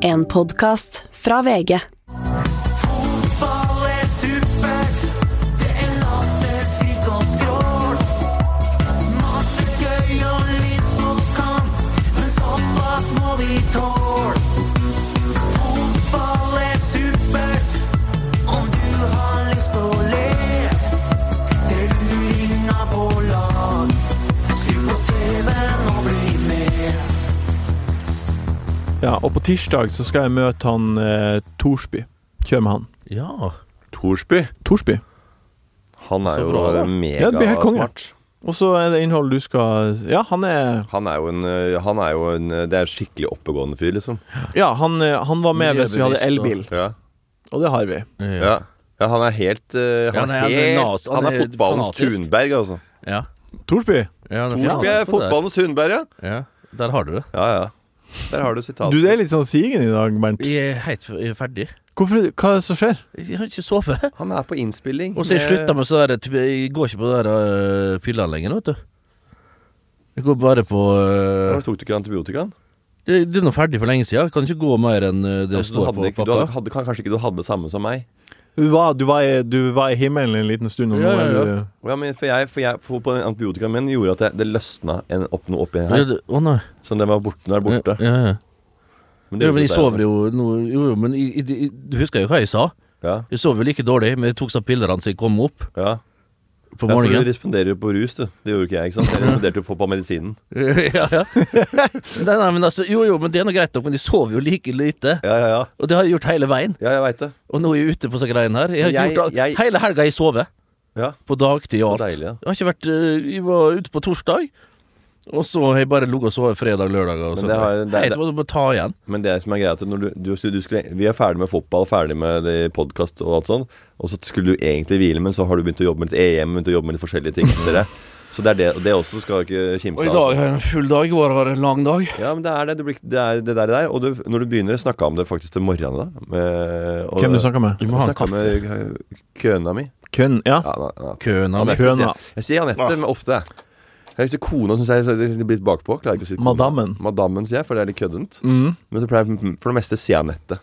En podkast fra VG. Ja, og på tirsdag så skal jeg møte han eh, Thorsby. Kjøre med han. Ja. Thorsby. Thorsby. Han er Så jo bra, da. Ja, det blir helt konge. megasmart. Og så er det innhold du skal Ja, han er Han er jo en, øh, han er jo en øh, Det er en skikkelig oppegående fyr, liksom. Ja, han, eh, han var med hvis vi hadde Miljøbevisst elbil. Ja. Og det har vi. Ja. ja han er helt øh, Ja, Han er, han er helt, nas- han han er er fotballens fanatisk. Thunberg, altså. Ja. Thorsby. ja det Thorsby er fotballens Thunberg, ja. Ja, der har du det. Ja, ja. Der har du sitatet. Du er litt sånn sigen i dag, Bernt. Jeg er helt er ferdig. Hvorfor, hva er det som skjer? Jeg har ikke sovet. Han er på innspilling. Og så jeg slutta med så der Jeg går ikke på det der uh, fylla lenger, vet du. Jeg går bare på uh, tok du ikke antibiotikaen? det, det er nå ferdig for lenge siden. Jeg kan ikke gå mer enn det Altså, står på ikke, du hadde, hadde, kanskje ikke du hadde det samme som meg? Du var, du var, i, du var i himmelen en liten stund. Og Ja, ja, du Ja, men for jeg, for jeg for på antibiotikaen min gjorde at det, det løsna en, opp noe oppi Ja, her. det- Å nei. Så den var borte. Nå er borte. Ja, ja. Men ja, men jeg sover altså. jo nå Jo, jo, men i, i, du husker jo hva jeg sa? Ja, Jeg sov jo like dårlig, men jeg tok sånn pillene så jeg kom opp ja. På Ja, for du responderer jo på rus, du. Det gjorde ikke jeg. ikke sant? Jeg responderte jo på, på medisinen. ja, ja. nei, nei, men altså, jo, jo, men det er nå greit nok, men jeg sover jo like lite. Ja, ja, ja. Og det har jeg gjort hele veien. Ja, jeg vet det. Og nå er jeg ute på sånne greiene her. Jeg har Jeg- gjort jeg- Hele helga har jeg sovet. Ja. På dagtid og alt. Deilig, ja. Jeg har ikke vært øh, Jeg var ute på torsdag, og så har jeg bare ligget og sovet fredag, lørdag og sånn. Helt til må ta igjen. Men det som er greia, er at når du, du, du skulle, vi er ferdig med fotball, ferdig med podkast og alt sånn, og så skulle du egentlig hvile, men så har du begynt å jobbe med litt EM, begynt å jobbe med litt forskjellige ting. Så det er det, og det også skal ikke kimse Og i dag har jeg en full dag. I går var det en lang dag. Ja, men det er det. Det, blir, det er det der, der. Og du, når du begynner å snakke om det faktisk til morgenen, da med, og, Hvem du snakker med? Du må ha en kaffe. med køna mi. Køn, Ja. Ja, av Køna. sier jeg. Jeg sier Anette ofte. Jeg husker kona syns jeg er blitt bakpå. Klarer ikke å si kona. Madammen. Madammen, sier jeg, for det er litt køddent. Mm. Men så pleier jeg for det meste å si Anette.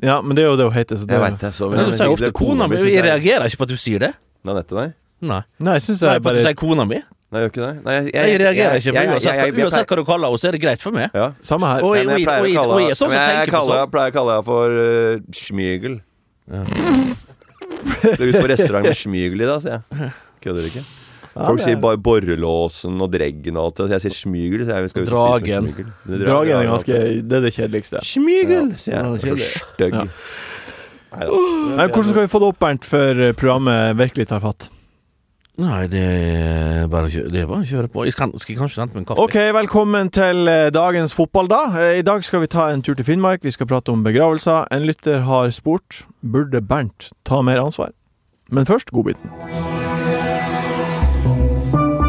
ja, men det er jo det hun heter. Så det, Jeg vet det. Så, Men du sier ofte kona mi. Jeg reagerer ikke på at du sier det. Anette, nei? Nei. Nei, jeg syns Nei, jeg på at du sier kona mi. Nei, jeg gjør ikke det. Nei, jeg, Jeg reagerer ikke. jeg- For jeg- uansett, jeg- jeg- jeg uansett hva du kaller henne, så er det greit for meg. Ja. Samme her. Og, Nei, men jeg pleier å kalle jeg men jeg. Jeg henne for uh, smygel. Du er ute på restaurant med smygel i dag, sier jeg. Kødder ikke. Folk sier bare borrelåsen og dreggen og alt. Jeg sier smygel. Så jeg skal ut Dragen. smygel. Det Dragen er ganske Det er det kjedeligste. Smygel, sier Ja, jeg. kjedelig. Så stygg. Ja. Neida. Nei, hvordan skal vi få det opp, Bernt, før eh, programmet virkelig tar fatt? Nei, det er bare å kjøre, det er bare å kjøre på. Jeg skal, skal jeg kanskje hente meg en kaffe? Ok, velkommen til eh, dagens fotball, da. Eh, I dag skal vi ta en tur til Finnmark. Vi skal prate om begravelser. En lytter har spurt burde Bernt ta mer ansvar. Men først godbiten.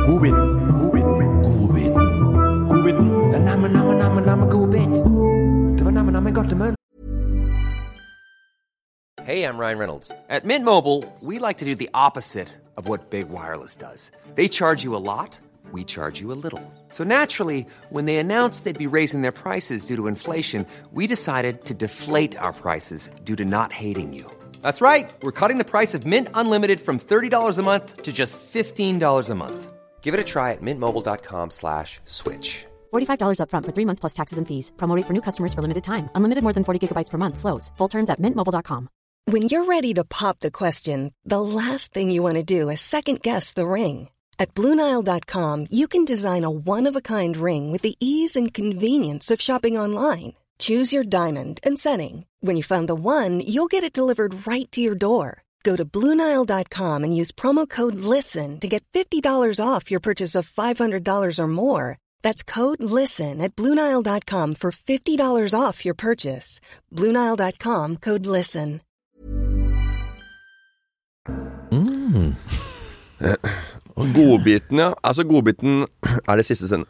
Godbiten. Godbiten. Godbiten. Godbiten. Det er namme, namme, namme, namme god bit. Det var namme, namme godt. Hey, I'm Ryan Reynolds. At Mint Mobile, we like to do the opposite of what Big Wireless does. They charge you a lot, we charge you a little. So naturally, when they announced they'd be raising their prices due to inflation, we decided to deflate our prices due to not hating you. That's right. We're cutting the price of Mint Unlimited from $30 a month to just $15 a month. Give it a try at mintmobile.com slash switch. $45 upfront for three months plus taxes and fees. Promo rate for new customers for limited time. Unlimited more than 40 gigabytes per month. Slows. Full terms at mintmobile.com. When you're ready to pop the question, the last thing you want to do is second guess the ring. At Bluenile.com, you can design a one of a kind ring with the ease and convenience of shopping online. Choose your diamond and setting. When you find the one, you'll get it delivered right to your door. Go to Bluenile.com and use promo code LISTEN to get $50 off your purchase of $500 or more. That's code LISTEN at Bluenile.com for $50 off your purchase. Bluenile.com code LISTEN. Mm. Godbiten, ja. Altså, godbiten er det siste send...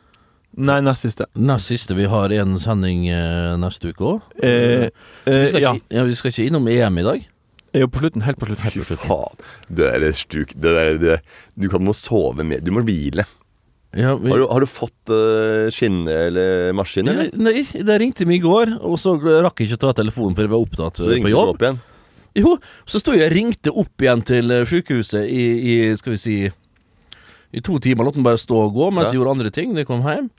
Nei, nest siste. Nest siste. Vi har en sending eh, neste uke òg. Eh, eh, ja. ja, vi skal ikke innom EM i dag. Er jo på slutten. Helt på slutten. Helt på slutten. faen. Det er stuk det der, det, Du kan må sove mer. Du må hvile. Ja, vi, Har du, har du fått uh, skinne eller maskin, eller? nei, det ringte meg i går, og så rakk jeg ikke å ta telefonen, for jeg var opptatt Så eh, på du jobb. opp igjen. Jo, så sto jeg og ringte opp igjen til eh, sykehuset i, i skal vi si I to timer. Lot den bare stå og gå mens Ja. jeg gjorde andre ting. Da jeg kom hjem.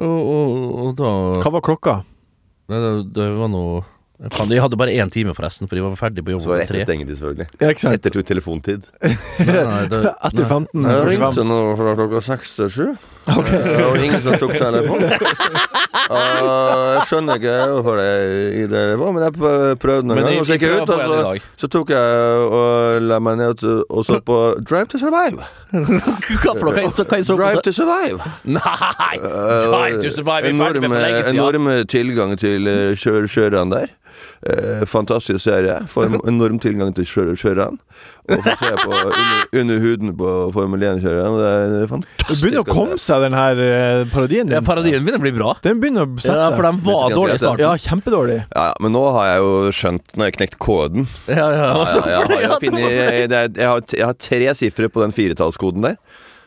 Og, og, og da Hva var klokka? Nei, det, det var noe jeg, kan, hadde bare én time, forresten, for de var ferdig på jobb Så var det etter stengetid, selvfølgelig. Ja, ikke sant? Etter to- telefontid. Nei, nei, det, Etter nei. 15.45. nå fra klokka seks til sju. Det var ingen som tok telefonen. jeg skjønner ikke hvorfor det det var, men jeg prøvde noen Men ganger. jeg- Og så gikk jeg jeg ut, og på så, en i dag. så tok jeg og la meg ned og- og så på Drive to Survive. Hva for noe? Hva jeg så- hva jeg så på? Drive to Survive. Nei! Drive to survive. Vi er for lenge siden. enorm tilgang til eh, kjør, kjørerne der. Eh, fantastisk serie. Får en enorm tilgang til kjør, kjørerne. Og får se på under, under huden på Formel 1-kjørerne. Det er Det begynner å komme seg, den her eh, parodien Ja, parodien begynner å bli bra. Den begynner å sette Ja, for den var dårlig i starten. Ja, kjempedårlig. Ja, ja, men nå har jeg jo skjønt, Nå har jeg knekt koden Ja, ja, ja, ja, jeg, har, jeg, har det er, jeg, har, jeg har tre sifre på den firetallskoden der.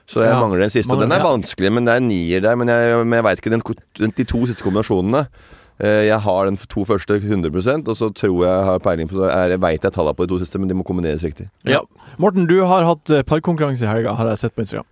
Så jeg Ja, mangler den siste. Og den er vanskelig, men det er nier der. Men jeg, men jeg veit ikke den, de to siste kombinasjonene. Eh, Jeg har den to første 100% og så tror jeg har peiling på så er- Jeg veit jeg tallene på de to siste, men de må kombineres riktig. Ja. Morten, du har hatt eh, parkonkurranse i helga, har jeg sett på Instagram.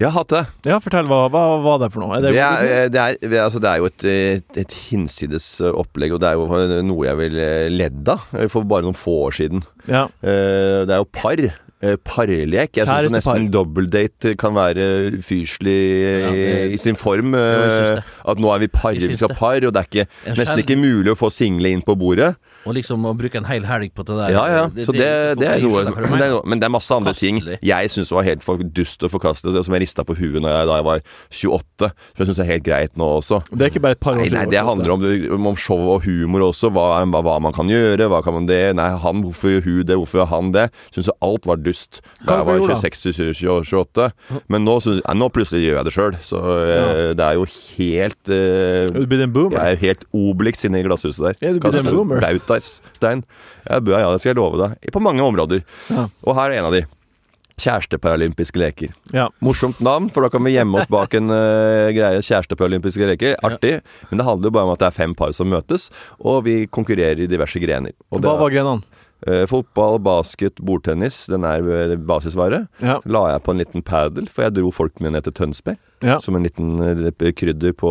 Jeg har hatt det. Ja, fortell, hva, var det for noe? Er det, Det er, eh, det er, altså, det er jo et, et, et hinsides opplegg, og det er jo noe jeg vil ledde av for bare noen få år siden. ja. Eh, Det er jo par. Eh, Parlek. Jeg syns nesten dobbeltdate kan være fyrslig Ja, i, det- i sin form. syns eh. At nå er vi par, vi skal par, og det er ikke, nesten ikke mulig å få single inn på bordet. Og liksom å bruke en hel helg på det der. Ja, ja. Så det, det er noe det er, noe- men det er masse andre ting Forkastelig. jeg syns var helt for dust og forkastelig, som jeg rista på huet jeg, da jeg var 28. Som jeg syns er helt greit nå også. Det er ikke bare et par år Nei, nei, det handler om, om, show og humor også. Hva, hva, hva man kan gjøre. Hva kan man det Nei, han, hvorfor gjør hun det? Hvorfor gjør han det? Syns alt var dust da jeg var du 26-28. Men nå, synes, nei, nå plutselig gjør jeg det sjøl. Så ja. det er jo helt eh, Er du blir en boomer? Jeg er jo helt Obelix inne i glasshuset der. Ja, du blir en boomer. boomer? Bautastein. Jeg bør, ja, det skal jeg love deg. På mange områder. Ja. Og her er en av de. Kjæresteparalympiske leker. Ja. Morsomt navn, for da kan vi gjemme oss bak en uh, greie. Kjæresteparalympiske leker. Artig. Men det handler jo bare om at det er fem par som møtes, og vi konkurrerer i diverse grener. Og Hva var grenene? Eh, fotball, basket, bordtennis. Den er eh, basisvare. Ja. La jeg på en liten padel, for jeg dro folk med ned til Tønsberg. Ja. Som en liten eh, krydder på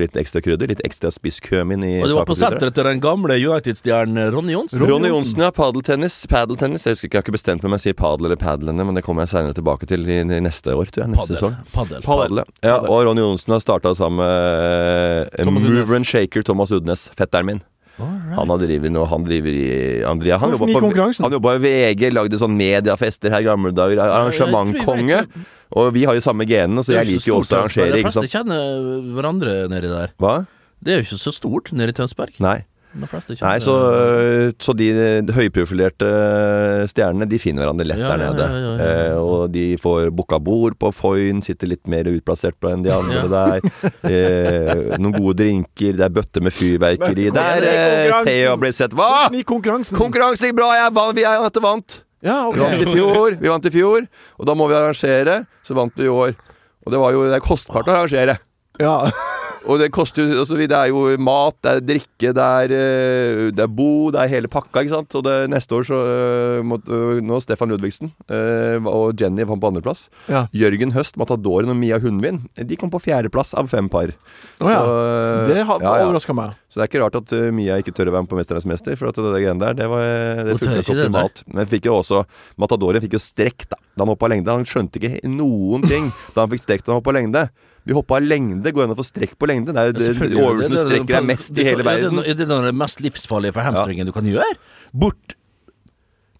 Litt ekstra krydder. Litt ekstra spisskømin i Og du var på senteret til den gamle United-stjernen Ronny Johnsen. Ronny Johnsen, ja. Padeltennis. Padeltennis. Jeg husker ikke, jeg har ikke bestemt meg om jeg sier padel eller padel men det kommer jeg seinere tilbake til i, i neste år, tror jeg. Neste Paddel. sesong. Padel. Padel, ja. ja. Og Ronny Johnsen har starta sammen med uh, mover and shaker Thomas Udnes, fetteren min. Han har driver nå, han driver i Andrea, han jobba på, han jobba i VG, lagde sånn mediafester her i gamle dager. Arrangementkonge. Og vi har jo samme genene, så jeg liker jo også å arrangere, De fleste kjenner hverandre nedi der. Hva? Det er jo ikke så stort nede i Tønsberg. Nei. Nei, så, så de, høyprofilerte stjernene, de finner hverandre lett Ja, der nede. ja, ja, ja. Eh, og de får booka bord på Foyn, sitter litt mer utplassert på enn de andre der. Eh, noen gode drinker, det er bøtter med fyrverkeri. Der er eh, blir sett. Hva?! Konkurransen? Konkurransen gikk bra! Jeg vant, vi er dette vant! Ja, Vi vant i fjor, vi vant i fjor, og da må vi arrangere. Så vant vi i år. Og det var jo det er kostbart å arrangere. Ja. Og det koster jo altså, Det er jo mat, det er drikke, det er, eh, det er bo, det er hele pakka, ikke sant. Og det, neste år så uh, måtte uh, Nå Stefan Ludvigsen uh, og Jenny var på andreplass. Ja. Jørgen Høst, Matadoren og Mia Hundvin De kom på fjerdeplass av fem par. Å ja. Så, eh, Det har ja, ja. overraska meg. Så det er ikke rart at eh, Mia ikke tør å være med på 'Mesternes mester', for at det, det greiene der, det, var, det funka ikke optimalt. Men fikk jo også Matadoren fikk jo strekk da Da han hoppa lengde. Han skjønte ikke noen ting da han fikk strekt da han hoppa lengde. Vi hoppa lengde. Går an å få strekk på lengde. Det er Selvfølgelig. øvelsen du strekker deg mest i hele verden. Er det er det mest livsfarlige for hamstringen du kan gjøre. Bort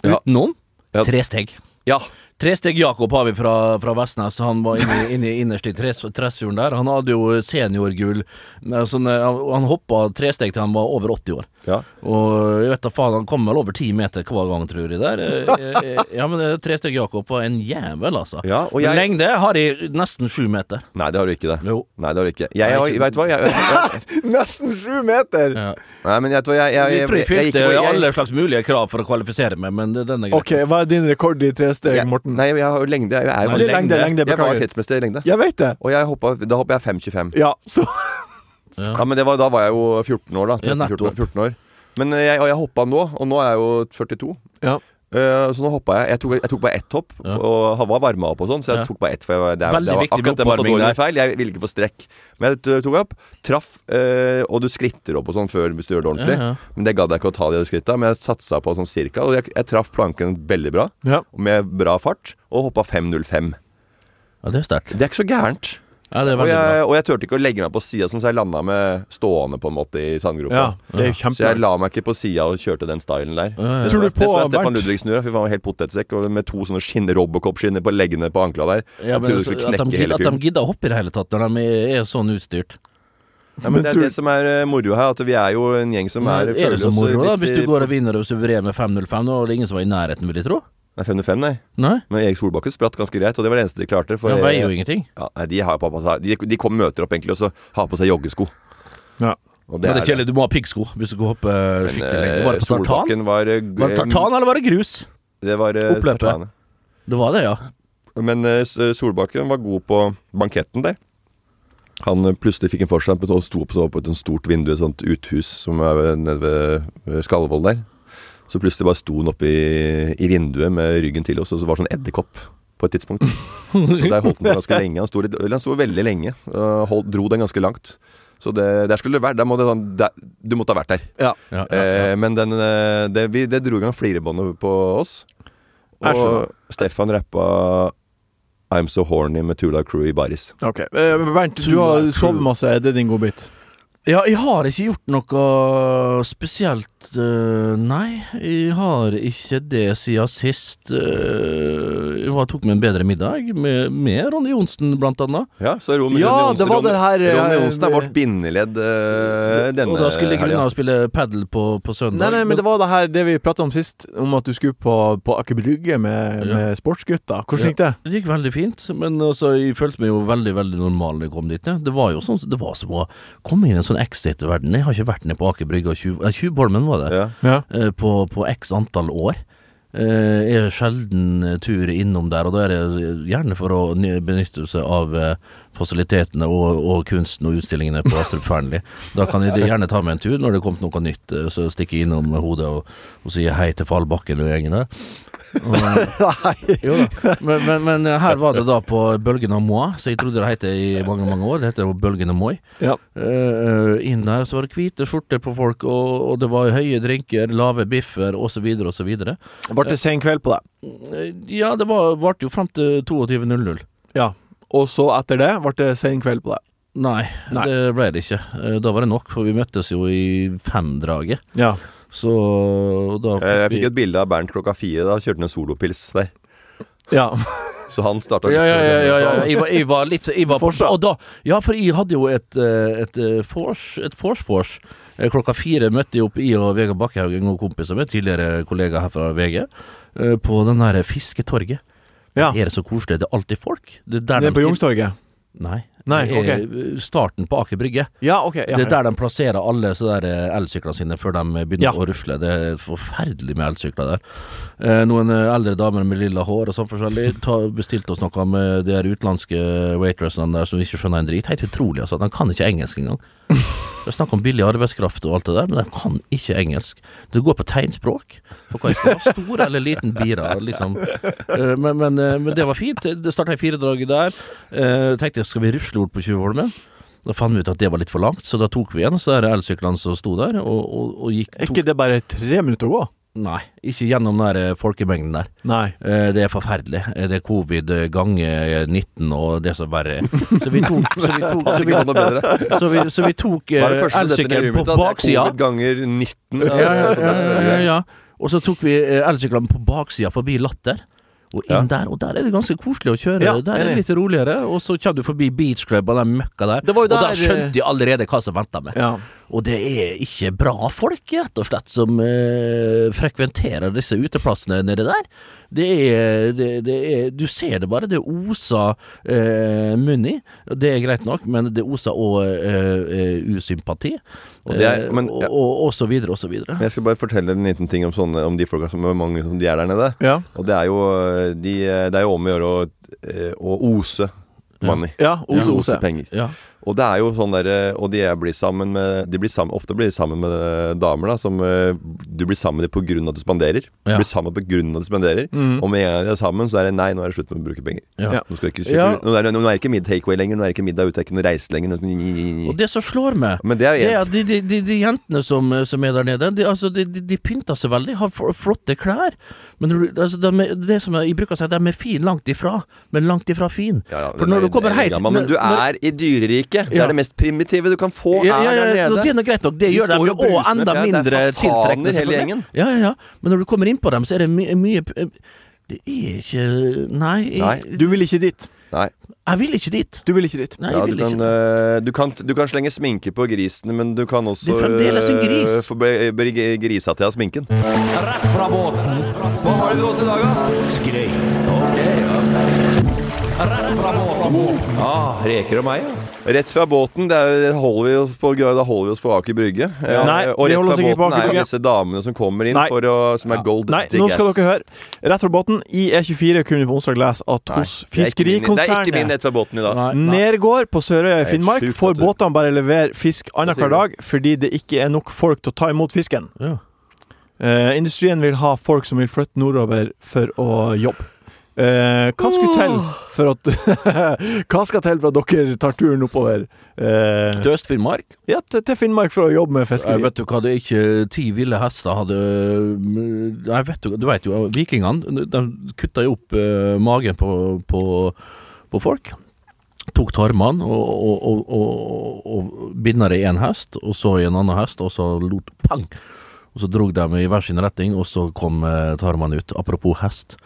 Ja. utenom Ja. tre steg. Ja. Tre steg Jakob har vi fra, fra Vestnes. Han var inne, inne innerst i tressuren der. Han hadde jo seniorgull. han han hoppa tre steg til han var over 80 år. Ja. Og jeg vet da faen, han kommer vel over ti meter hver gang, tror jeg. der Eh, eh, Ja, men eh, tre steg Jakob var en jævel, altså. Ja, og jeg Lengde har jeg nesten sju meter. Nei, det har du ikke, det. Jo. Nei, det har du ikke. Jeg, jeg, jeg, veit hva? Jeg, jeg, Nesten sju meter! Ja. nei, men hva? Jeg, jeg, Jeg tror jeg jeg, fylte jeg- alle slags mulige krav for å kvalifisere meg, men den er greit. Ok, hva er din rekord i tre steg, Morten? Nei, jeg har jo lengde. Jeg, jeg, jeg, Nei, lengde, lengde, Jeg var kretsmester i lengde. Jeg vet det. Og jeg hoppa, da hoppa jeg 5,25. Ja, så Ja, men det var, da var jeg jo 14 år, da. Ja, 13, 14, 14 år. Men eh, jeg, og jeg hoppa nå, og nå er jeg jo 42. Ja. Uh, så nå hoppa jeg. Jeg tok, jeg tok bare ett hopp, Ja. og var varma opp og sånn, så jeg Ja. tok bare ett. For jeg, det, det var akkurat det var dårlig feil. Jeg ville ikke få strekk. Men jeg tok opp, traff, uh, og du skritter opp og sånn før hvis du gjør det ordentlig. Ja, ja. Men det gadd jeg ikke å ta de skritta, men jeg satsa på sånn cirka. Og jeg, jeg traff planken veldig bra, Ja. med bra fart, og hoppa 5.05. Ja, det er sterkt. Det er ikke så gærent. Ja, er Og jeg, og jeg turte ikke å legge meg på sida, sånn, så jeg landa med stående på en måte i sandgropa. ja. Det er Så jeg la meg ikke på sida og kjørte den stylen der. Ja, ja. Det Tror du så det så jeg Stefan? Ludvigsen gjorde, han var helt potetsekk og med to sånne skinn, Robocop-skinner på leggene på ankla der. Ja, men altså, at, de, at de gidder å hoppe i det hele tatt når de er, er sånn utstyrt. Ja, men det er det som er eh, moro her, at vi er jo en gjeng som er er det så moro, da? Hvis du går og vinner og suverener med 5-0-5, nå er det ingen som var i nærheten, vil jeg tro? Nei, 505, nei. Nei? Men Erik Solbakken spratt ganske greit, og det var det eneste de klarte. For Han jeg, jo ingenting. ja, nei, de, har på, de, de kom møter opp egentlig, og så har på seg joggesko. Ja. Og Men det er kjedelig, du må ha piggsko hvis du skal hoppe skikkelig eh, lenge. Var det på tartan? Var eh, Var det tartan, eller var det grus? Det var eh, Oppløpet? tartan. Det var det, ja. Men uh, Solbakken var god på banketten der. Han eh, plutselig fikk en forstand og sto på, så på et stort vindu, et sånt uthus som er nede ved ved Skallevoll der. Så plutselig bare sto han oppe i, i vinduet med ryggen til oss, og så var det sånn edderkopp på et tidspunkt. Så der holdt han på ganske lenge. Han sto, litt, eller han sto veldig lenge. Uh, holdt, dro den ganske langt. Så det, der skulle det vært. Der må det sånn, der, du måtte ha vært der. Ja. ja, ja, ja. Eh, men den, eh, det, vi, det dro i gang flirebåndet på oss. Og Stefan rappa I'm So Horny med Tula Crew i baris. Ok. Eh, Bernt, du har sovet masse. Er det din godbit? Ja, jeg har ikke gjort noe spesielt øh, Nei, jeg har ikke det siden sist. øh, jeg var, tok meg en bedre middag med, med Ronny Johnsen, blant annet. Ja, så Ron, Ja, Ronny Johnsen, det var Ronny, det her, eh, Ronny Johnsen er vårt bindeledd eh, denne og da skulle grunne å spille padel på, på søndag. Nei, nei, men det var det her det vi prata om sist, om at du skulle på, på Aker Brygge med, Ja. med sportsgutta. Hvordan gikk det? Det gikk veldig fint, men altså, jeg følte meg jo veldig veldig normal da jeg kom dit. Det var jo sånn, det var som å komme inn i en sånn Exit-verden. Jeg har ikke vært nede på Aker Brygge og Tjuv- Tjuvholmen, var det, Ja. Ja. eh, på, på x antall år. Eh, Jeg er sjelden tur innom der, og da er det gjerne for å benytte seg av eh, fasilitetene og, og kunsten og utstillingene på Astrup Fearnley. Da kan jeg gjerne ta meg en tur når det er kommet noe nytt, så stikker jeg innom med hodet og, og sier hei til Fallbakken og gjengen der. Og, Nei. jo da, men, men, men her var det da på Bølgen av Moi, så jeg trodde det het i mange mange år. Det heter jo Bølgen av Moi. Ja. Uh, inn der så var det hvite skjorter på folk, og, og det var høye drinker, lave biffer osv. osv. Ble det sen kveld på deg? Uh, Ja, det var- varte jo frem til 22.00. Ja. Og så etter det ble det sen kveld på deg? Nei, Nei. det ble det ikke. Da var det nok, for vi møttes jo i femdraget. Ja. Så da fikk Jeg fikk fikk et bilde av Bernt klokka fire. Da kjørte han en solopils der. Ja. Så han starta ja, ja, ja, ja, ja. Jeg, var, jeg var litt jeg var på, og da, Ja, for jeg hadde jo et, eh, et eh, vors Et vors-vors. Eh, Klokka fire møtte jeg opp i og Vegard Bakkehaugen og av meg, tidligere kollega her fra VG, eh, på den der Fisketorget. ja. Er det så koselig? Det er alltid folk. Det er der Det er de på Youngstorget? Nei. Nei, er starten på Aker Brygge. Ja, okay, Ja, Det er der de plasserer alle eh, elsyklene sine før de begynner Ja. å rusle. Det er forferdelig med elsykler der. Eh, noen eh, eldre damer med lilla hår og sånn forskjellig ta, bestilte oss noe med de utenlandske waitressene der som ikke skjønner en drit. Helt utrolig, altså. De kan ikke engelsk engang. Det er snakk om billig arbeidskraft og alt det der, men de kan ikke engelsk. Det går på tegnspråk. På hva jeg skal ha stor eller liten bira, liksom. Eh, men, men, eh, men det var fint. Det starta i firedraget der. Eh, tenkte jeg, skal vi rusle bort på Tjuvholmen? Da fant vi ut at det var litt for langt, så da tok vi igjen så der elsyklene som sto der, og, og, og gikk Er ikke det bare tre minutter å gå? Nei, ikke gjennom den eh, folkemengden der. Nei. Eh, Det er forferdelig. Eh, Det er covid ganger 19 og det som verre er. Så vi tok Så vi tok, så vi, så vi, så vi tok elsykkelen på baksida. covid ganger 19. Ja, ja, ja. Og så tok vi elsyklene på baksida forbi Latter. Og inn der, og der er det ganske koselig å kjøre. Ja, der er det litt roligere. Og så kommer du forbi Beach Club og den møkka der. der, og der, skjønte de allerede hva som venta meg. Ja. Og det er ikke bra folk, rett og slett, som eh, frekventerer disse uteplassene nede der. Det er, det, det er Du ser det bare. Det oser eh, munn i. Det er greit nok, men det oser òg eh, eh, usympati. Og er- eh, men- ja. og, og så videre, og så videre. Men jeg skal bare fortelle en liten ting om, sånne, om de folka som, mange som de er der nede. Ja. Og det er jo, de, det er jo om å gjøre å, eh, å ose money. ja, Ose Ose Ose. penger. Ja. Og det er jo sånn der, Og de blir sammen med De blir sammen, ofte blir de sammen med damer da Som eh, Du blir sammen med dem av at du spanderer Du blir sammen på grunn av at du spanderer Mm. Og med en gang de er sammen Så er det nei, nå er det slutt med å bruke penger Ja. Ja. Nå ikke Ja. nå, er nå er det ikke mid takeaway lenger Nå er det ikke middag ute, det er ikke noe reise lenger nå- Og det som slår meg, det er det er at de, de, de, de jentene som, som er der nede, de, altså, de, de, de pynter seg veldig, har flotte klær. Men altså, de, det som jeg bruker å si, de er fin langt ifra, men langt ifra fin. ja, ja, For når du kommer Ja, hit gammel, Men du er i dyreriket Det Ja. er det mest primitive du kan få ja, ja, Er ja, der og nede det er noe greit nok, det De gjør dem jo òg med enda det er mindre tiltrekkende. hele gjengen. Ja, ja, ja. Men når du kommer inn på dem, så er det my mye Det er ikke Nei, jeg, Nei. Du vil ikke dit. Nei jeg vil ikke dit. Du vil ikke dit. Nei, Ja, du, kan, ikke. Uh, du, kan, du kan slenge sminke på grisene, men du kan også Det er fremdeles en gris. uh, få bli bli grisa til av sminken. Rett fra båten. Hva har du til oss i dag, da? Skrei. Okay, ja. Rett fra båten. Ah, reker og meg, ja. Rett fra båten, det er, holder vi oss på, da holder vi oss på Aker Brygge. Ja. Nei, og rett fra båten Aker er jo disse damene som kommer inn for å, som er gold Nei, nå skal dere høre. Rett fra båten. I E24 kunne vi på onsdag lese at Nei, hos er er Fiskerikonsernet. Nergård på Sørøya i Finnmark sjukt får båtene bare levere fisk annenhver dag fordi det ikke er nok folk til å ta imot fisken. Ja. Uh, industrien vil ha folk som vil flytte nordover for å jobbe. Eh, hva skulle til for at Hva skal til for at dere tar turen oppover? Eh, Til Øst-Finnmark? ja, til, til Finnmark for å jobbe med Jeg vet du hva, det er ikke ti ville hester hadde Jeg vet du, du vet jo, vikingene De kutta jo opp eh, magen på, på, på folk. Tok tarmene og, og, og, og, og binda det i én hest, og så i en annen hest, og så lot pang! Og så drog de i hver sin retning, og så kom eh, tarmene ut. Apropos hest.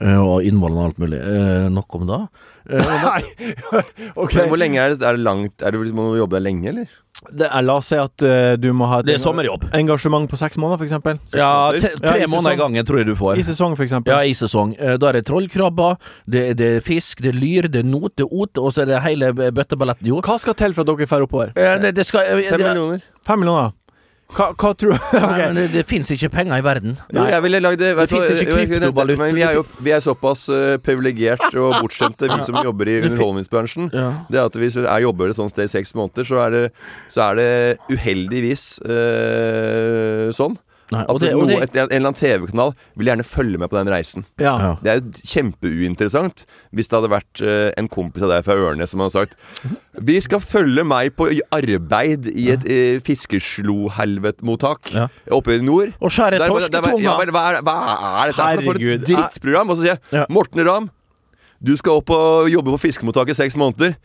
Eh, og innvollene og alt mulig. Eh, nok om det. Eh, Nei! OK. Men hvor lenge er det? Er det langt? Er det, må du jobbe der lenge, eller? Det er, la oss si at uh, du må ha et det er sommerjobb. engasjement på seks måneder, f.eks. Ja, tre, tre Ja, måneder i gangen tror jeg du får. I sesong, f.eks. Ja, i sesong. Uh, Da er det trollkrabber, det, det er fisk, det er lyr, det er not, det er ot, og så er det hele bøtteballetten. Jo. Hva skal til for at dere drar oppover? Uh, Det, det skal Fem millioner. Fem millioner? Hva, hva tror du Nei, men det, det fins ikke penger i verden. Jo, jeg ville lagd det. vet du finnes ikke kryptovaluta. Men vi er jo vi er såpass uh, privilegert og bortskjemte, vi som jobber i underholdningsbransjen. Ja. Det at Hvis du er jobber et sånt sted i seks måneder, så er det, så er det uheldigvis uh, sånn Nei, at det, noe, det, et, en eller annen TV-kanal vil gjerne følge med på den reisen. Ja. ja. Det er jo kjempeuinteressant hvis det hadde vært uh, en kompis av deg fra Ørnes som hadde sagt Vi skal følge meg på arbeid i et uh, fiskeslohelvetmottak Ja. oppe i nord. Og skjære der ja, hva, er, hva er dette for et drittprogram? Og så sier jeg Ja. Morten Ramm, du skal opp og jobbe på fiskemottaket i seks måneder.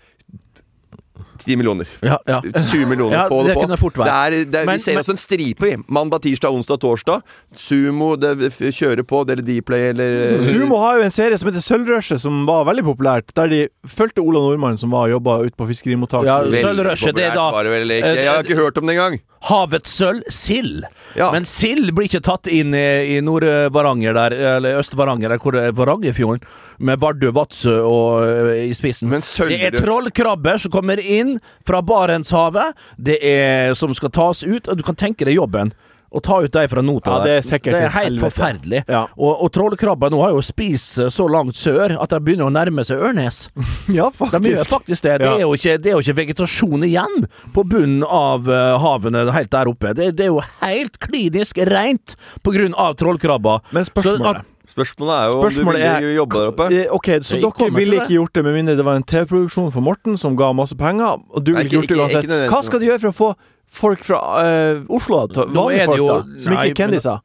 10 millioner. Ja, ja. 20 millioner. Ja, få det, det på. kunne fort være. Det er, det er, Men- vi ser men- oss en stripe, vi. Mandag, tirsdag, onsdag, torsdag. Sumo, det, kjører på, eller Dplay, eller Sumo har jo en serie som heter Sølvrushet, som var veldig populært. Der de fulgte Ola Nordmann, som var jobba ute på fiskerimottaket. Ja, Sølvrushet, det er da- var det vel eh, Jeg har ikke hørt om det engang. Havets sølv, sild. Ja. Men sild blir ikke tatt inn i, i Nord-Varanger der, eller Øst-Varanger, der hvor det er Varangerfjorden, med Vardø, Vadsø og i spissen. Det er trollkrabber som kommer inn fra Barentshavet, det er som skal tas ut, og du kan tenke deg jobben. Å ta ut de fra nota Ja, det er sikkert Det er helt helvete. forferdelig. Ja. Og, og trollkrabber nå har jo spist så langt sør at de begynner å nærme seg Ørnes. Ja, De gjør faktisk. faktisk det. Det er, jo ikke, det er jo ikke vegetasjon igjen på bunnen av eh, havene helt der oppe. Det, det er jo helt klinisk rent på grunn av trollkrabber. Men spørsmålet Spørsmålet er jo om du vil jobbe der oppe. Eh, Ok, så dere ville ikke gjort det med mindre det var en TV-produksjon for Morten som ga masse penger, og du ville ikke- gjort det uansett. Hva skal de gjøre for å få folk fra uh, Oslo, da? til- Vanlige er folk, da? Som nei, ikke er kendiser?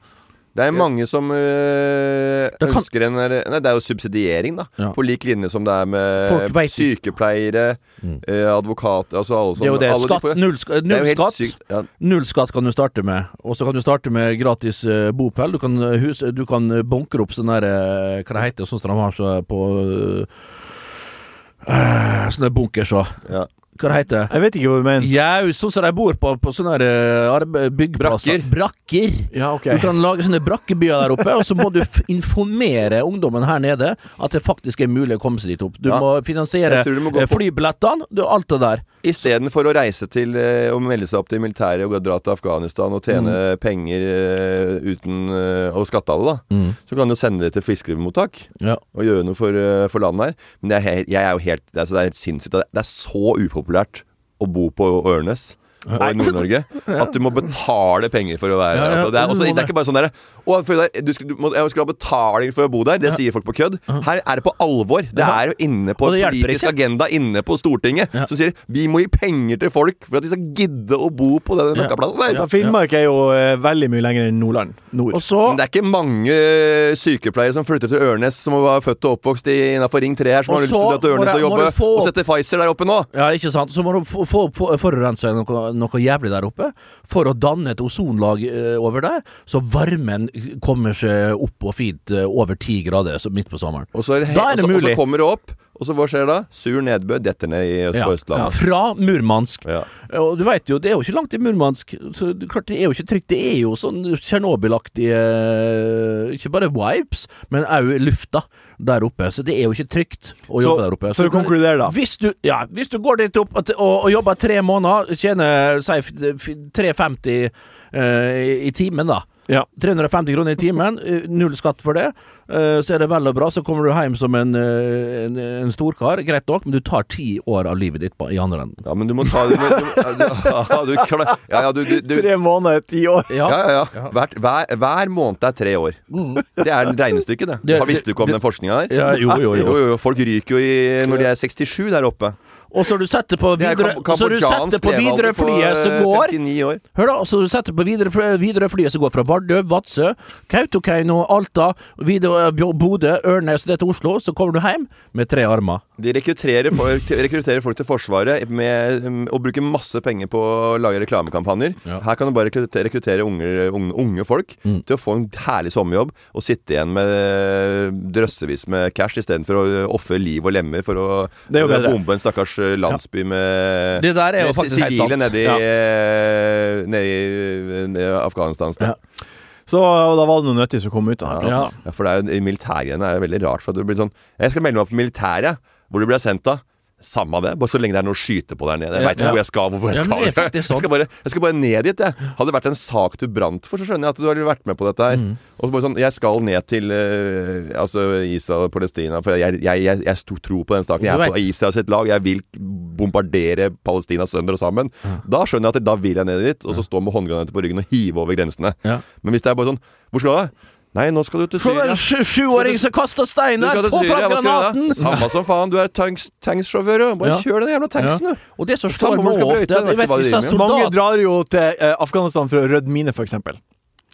Det er mange som øh, kan- ønsker en Nei, det er jo subsidiering, da. Ja. På lik linje som det er med sykepleiere, Mm. eh, advokater Altså alle som Det er jo det. alle de får- null, sk- null skatt. Ja. Null skatt kan du starte med, og så kan du starte med gratis uh, bopel. Du kan, eh, hus, du kan eh, bunkre opp sånn der, eh, Hva det heter sånn som de har så på uh, Sånne bunkers òg. Ja. Hva det heter Jeg vet ikke hva du mener. Jau, sånn som de bor på, på sånne der, eh, byggplasser. Brakker. Ja, okay. Du kan lage sånne brakkebyer der oppe, og så må du f informere ungdommen her nede at det faktisk er mulig å komme seg dit opp. Du Ja. må finansiere må eh, flybillettene, alt det der. Istedenfor å reise til og å melde seg opp til militæret og dra til Afghanistan og tjene penger eh, uten eh, å skatte av det, da. Så kan du sende det til fiskemottak Ja. og gjøre noe for, eh, for landet her. Men det er, jeg er jo helt Det er, så det er helt sinnssykt. Det er så upopulært å bo på Ørnes. Og i Nord-Norge. At du må betale penger for å være Ja, ja. Det er, også, det er ikke bare sånn derre Er- du skal, du må, jeg skal ha betaling for å bo der. Det sier folk på kødd. Her er det på alvor. Det er jo inne på en politisk ikke. agenda inne på Stortinget. Ja. Som sier vi må gi penger til folk for at de skal gidde å bo på den møkkaplassen der. Ja, Finnmark er jo uh, veldig mye lenger enn Nordland. Nord. Og så Men det er ikke mange eh, sykepleiere som flytter til Ørnes, som var født og oppvokst innafor Ring 3 her, som har lyst til å dra til Ørnes og jobbe få og sette Pfizer der oppe nå. Ja, ikke sant. Så må du få, få, få, forurense noe, noe jævlig der oppe for å danne et ozonlag uh, over der, så varmen kommer seg opp og fint eh, over ti grader så midt på sommeren. Og så, er det, Da er det og så, og så kommer det opp, og så hva skjer da? Sur nedbør detter ned i, Ja. Østlandet. Ja. Fra Murmansk. Ja. Og du veit jo, det er jo ikke langt til Murmansk, så klart det er jo ikke trygt. Det er jo sånn Tsjernobyl-aktige Ikke bare vibes, men òg lufta der oppe. Så det er jo ikke trygt å Så, jobbe der oppe. for å konkludere da. Hvis du, ja, hvis du går dit opp og, og jobber tre måneder, tjener si f- f- 350 uh, i, i timen, da. Ja. 350 kroner i timen, eh, null skatt for det. Eh, Så er det vel og bra, så kommer du hjem som en, eh, en, en storkar, greit nok, men du tar ti år av livet ditt på, i andre enden. Ja, men du må ta du, du, ja, du, du, Tre måneder, ti år. ja, ja, ja. Hver, hver, hver måned er tre år. Det er regnestykket, det. Det- Har Visste du ikke om den forskninga der? Ja, jo, jo, jo. Jo, jo, Folk ryker jo i, når de er 67 der oppe. Og så du setter på er videre Så du setter på videre flyet som eh, går Hør da, så du setter på videre, videre flyet som går fra Vardø, Vadsø, Kautokeino, Alta, videre Bodø, Ørnes ned til Oslo. Så kommer du hjem med tre armer. De rekrutterer folk, rekrutterer folk til Forsvaret med å bruke masse penger på å lage reklamekampanjer. Ja. Her kan du bare rekruttere, rekruttere unge, unge, unge folk Mm. til å få en herlig sommerjobb og sitte igjen med eh, drøssevis med cash istedenfor å ofre liv og lemmer for å bombe en stakkars eh, landsby med Det der er jo faktisk helt sant. nede i, Ja. eh, nede i, nede i Afghanistan. Ja. Så da var det noe nyttig som kom ut av det. Ja. Ja, for det er jo, militærgreiene er jo veldig rart. For at det blir sånn Jeg skal melde meg opp på militæret. Hvor du blir sendt da. Samme det, bare så lenge det er noe å skyte på der nede. Jeg veit vet ikke hvor jeg skal. Hvor jeg skal. jeg, sånn. skal bare, jeg skal bare ned dit, jeg. Hadde det vært en sak du brant for, så skjønner jeg at du hadde vært med på dette her. Mm. Og så bare sånn Jeg skal ned til uh, altså Israel og Palestina, for jeg, jeg, jeg, jeg sto tro på den staken. Jeg er på Israel sitt lag. Jeg vil bombardere Palestina sønder og sammen. Da skjønner jeg at da vil jeg ned dit, og så stå med håndgranater på ryggen og hive over grensene. Men hvis det er bare sånn Hvor skal du? Nei, nå skal du til Syria. en sju- sjuåring som kaster steiner! Få fram granaten! Samme som faen, du er tanks, tankssjåfør. Bare Ja. kjør den jævla tanksen, Ja. du. Og det som står en driver Mange drar jo til eh, Afghanistan for å rydde mine, for eksempel.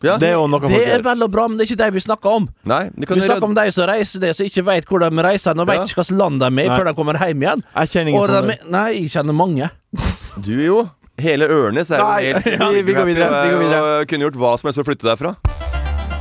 Ja. Det er jo noe Det er vel og bra, men det er ikke det vi snakker om. Nei, Vi snakker snakker om de som reiser det, som ikke vet hvor de reiser, og vet Ja. ikke hvilket land de er i før de kommer hjem igjen. Jeg kjenner ingen sånne. de, nei, jeg kjenner mange. Du jo. Hele Ørnes er jo Nei, helt vi- vi går videre, vi går videre. Og kunne gjort hva som helst for å flytte derfra.